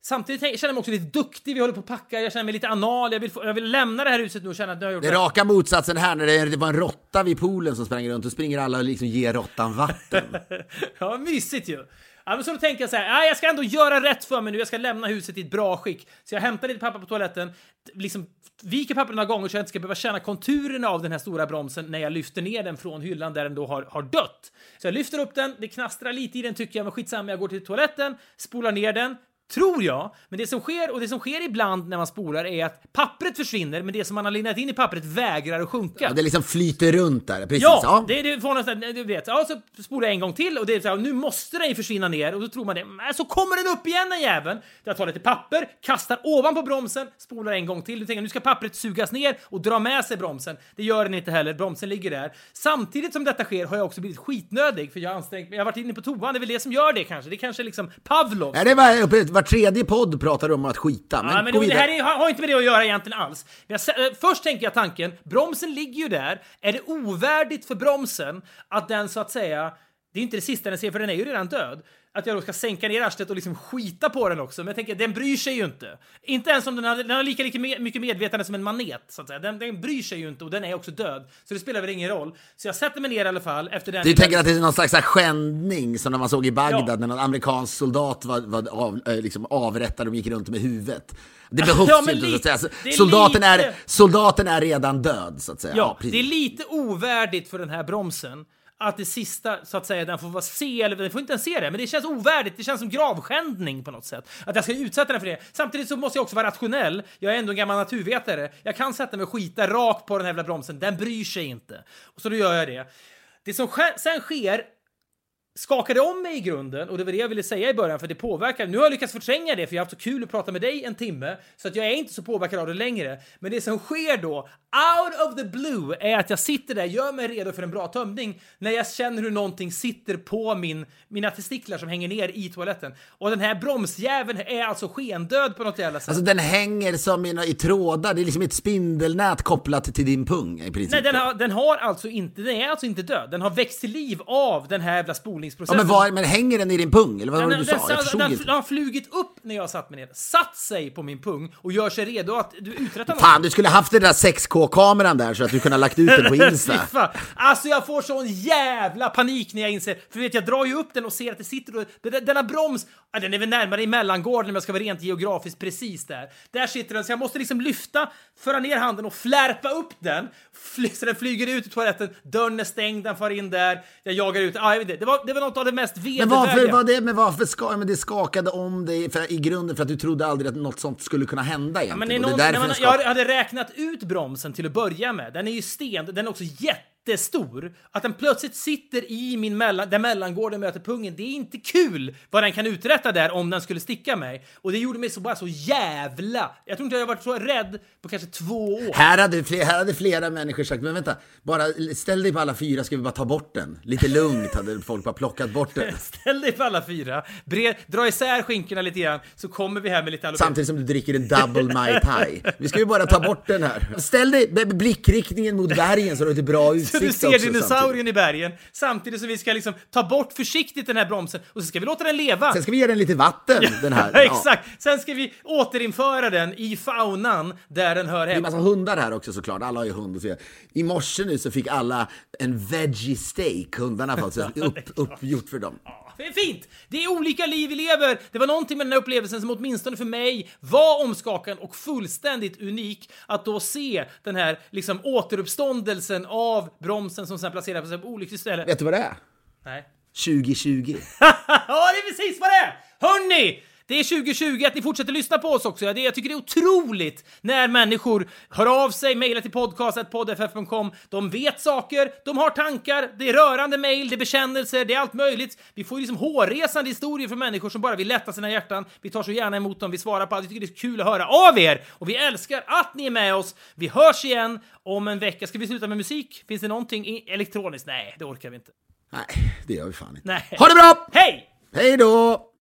Samtidigt känner jag mig också lite duktig, vi håller på att packa, jag känner mig lite anal, jag vill, få, jag vill lämna det här huset nu och känna att nu har jag gjort Det är raka motsatsen här, när det det var en råtta vid poolen som sprang runt, och springer alla och liksom ger råttan vatten. Ja, mysigt ju. Ja, men så då tänker jag så här, ja, jag ska ändå göra rätt för mig nu, jag ska lämna huset i ett bra skick. Så jag hämtar lite papper på toaletten, liksom viker pappret några gånger så jag inte ska behöva känna konturerna av den här stora bromsen när jag lyfter ner den från hyllan där den då har, har dött. Så jag lyfter upp den, det knastrar lite i den tycker jag, men skitsamma, jag går till toaletten, spolar ner den, Tror jag. Men det som sker, och det som sker ibland när man spolar är att pappret försvinner, men det som man har lindat in i pappret vägrar att sjunka. Ja, det liksom flyter runt där, precis. Ja, Ja, det är det vanligaste. Du vet, ja, så spolar jag en gång till och det är så här, nu måste den ju försvinna ner och då tror man det. Men så kommer den upp igen den jäveln. Jag tar lite papper, kastar ovanpå bromsen, spolar en gång till. Du tänker nu ska pappret sugas ner och dra med sig bromsen. Det gör den inte heller. Bromsen ligger där. Samtidigt som detta sker har jag också blivit skitnödig för jag har ansträngt mig. Jag har varit inne på toan. Det är väl det som gör det kanske. Det är kanske liksom Pavlov. Ja, det var, var tredje podd pratar om att skita. Men, Ja, men gå det här är, har, har inte med det att göra egentligen alls. Jag, eh, först tänker jag tanken, bromsen ligger ju där. Är det ovärdigt för bromsen att den så att säga, det är inte det sista den ser för den är ju redan död, att jag då ska sänka ner arslet och liksom skita på den också. Men jag tänker, den bryr sig ju inte. Inte ens om den har, den har lika, lika mycket medvetande som en manet, så att säga. Den, den bryr sig ju inte och den är också död. Så det spelar väl ingen roll. Så jag sätter mig ner i alla fall efter den... Du tänker att det är någon slags skändning som när man såg i Bagdad Ja. när någon amerikansk soldat var, var av, eh, liksom avrättad och gick runt med huvudet. Det behövs Ja, inte så att lite- säga. är Soldaten, är, lite- soldaten är redan död så att säga. Ja, precis. det är lite ovärdigt för den här bromsen att det sista, så att säga, den får vara se, eller den får inte ens se det, men det känns ovärdigt, det känns som gravskändning på något sätt. Att jag ska utsätta den för det. Samtidigt så måste jag också vara rationell. Jag är ändå en gammal naturvetare. Jag kan sätta mig och skita rakt på den här jävla bromsen, den bryr sig inte. Och så då gör jag det. Det som sen sker skakade om mig i grunden och det var det jag ville säga i början för det påverkar. Nu har jag lyckats förtränga det för jag har haft så kul att prata med dig en timme så att jag är inte så påverkad av det längre. Men det som sker då, out of the blue, är att jag sitter där, gör mig redo för en bra tömning när jag känner hur någonting sitter på min, mina testiklar som hänger ner i toaletten. Och den här bromsjäveln är alltså skendöd på något jävla sätt. Alltså den hänger som i, i trådar, det är liksom ett spindelnät kopplat till din pung i princip. Nej, den har, den har alltså inte, den är alltså inte död. Den har växt till liv av den här jävla ja, spolningsprocessen. men, var, men hänger den i din pung? Eller vad var det du den, sa? Jag den, förstod den, den har flugit upp när jag satt mig ner, satt sig på min pung och gör sig redo att du uträttar något. Fan, du skulle haft den där 6K-kameran där så att du kunde ha lagt ut den på Insta. Alltså jag får sån jävla panik när jag inser, för vet jag drar ju upp den och ser att det sitter och, den- denna broms, ja, den är väl närmare i mellangården om jag ska vara rent geografiskt precis där. Där sitter den, så jag måste liksom lyfta, föra ner handen och flärpa upp den, så den flyger ut i toaletten, dörren är stängd, den far in där, jag jagar ut, ja, jag vet inte. Det var, det var något av det mest Men varför, vedervärdiga. var det, men varför ska, men det skakade om dig för, i grunden för att du trodde aldrig att något sånt skulle kunna hända Ja, men egentligen. är och någon, det är man, jag hade räknat ut bromsen till att börja med. Den är ju sten, den är också jättestor. Att den plötsligt sitter i min mellan, där mellangården möter pungen, det är inte kul vad den kan uträtta där om den skulle sticka mig. Och det gjorde mig så bara så jävla... Jag tror inte jag har varit så rädd på kanske två år. Här hade, fler, här hade flera människor sagt, men vänta, bara ställ dig på alla fyra ska vi bara ta bort den. Lite lugnt hade folk bara plockat bort den. Ställ dig på alla fyra, bred, dra isär skinkorna lite grann, så kommer vi här med lite halogen. Samtidigt som du dricker en double Mai Tai. Vi ska ju bara ta bort den här. Ställ dig med blickriktningen mot bergen så du har lite bra Så du ser dinosaurien i bergen, samtidigt som vi ska liksom ta bort försiktigt den här bromsen och så ska vi låta den leva. Sen ska vi ge den lite vatten, den här. Ja, exakt! Sen ska vi återinföra den i faunan där den hör Det är en hemma. massa hundar här också såklart, alla har ju hund. Och så. I morse nu så fick alla en veggie steak, hundarna har fått upp, uppgjort för dem. Fint! Det är olika liv vi lever. Det var någonting med den här upplevelsen som åtminstone för mig var omskakande och fullständigt unik. Att då se den här liksom återuppståndelsen av bromsen som sen placeras på ett olyckligt ställe. Vet du vad det är? Nej. 2020. ja, det är precis vad det är! Hörni! Det är 2020, att ni fortsätter lyssna på oss också. Ja, det, jag tycker det är otroligt när människor hör av sig, mejlar till podcast.poddff.com. De vet saker, de har tankar, det är rörande mejl, det är bekännelser, det är allt möjligt. Vi får ju liksom hårresande historier från människor som bara vill lätta sina hjärtan. Vi tar så gärna emot dem, vi svarar på allt. Vi tycker det är kul att höra av er och vi älskar att ni är med oss. Vi hörs igen om en vecka. Ska vi sluta med musik? Finns det någonting elektroniskt? Nej, det orkar vi inte. Nej, det gör vi fan inte. Nej. Ha det bra! Hej! Hej då!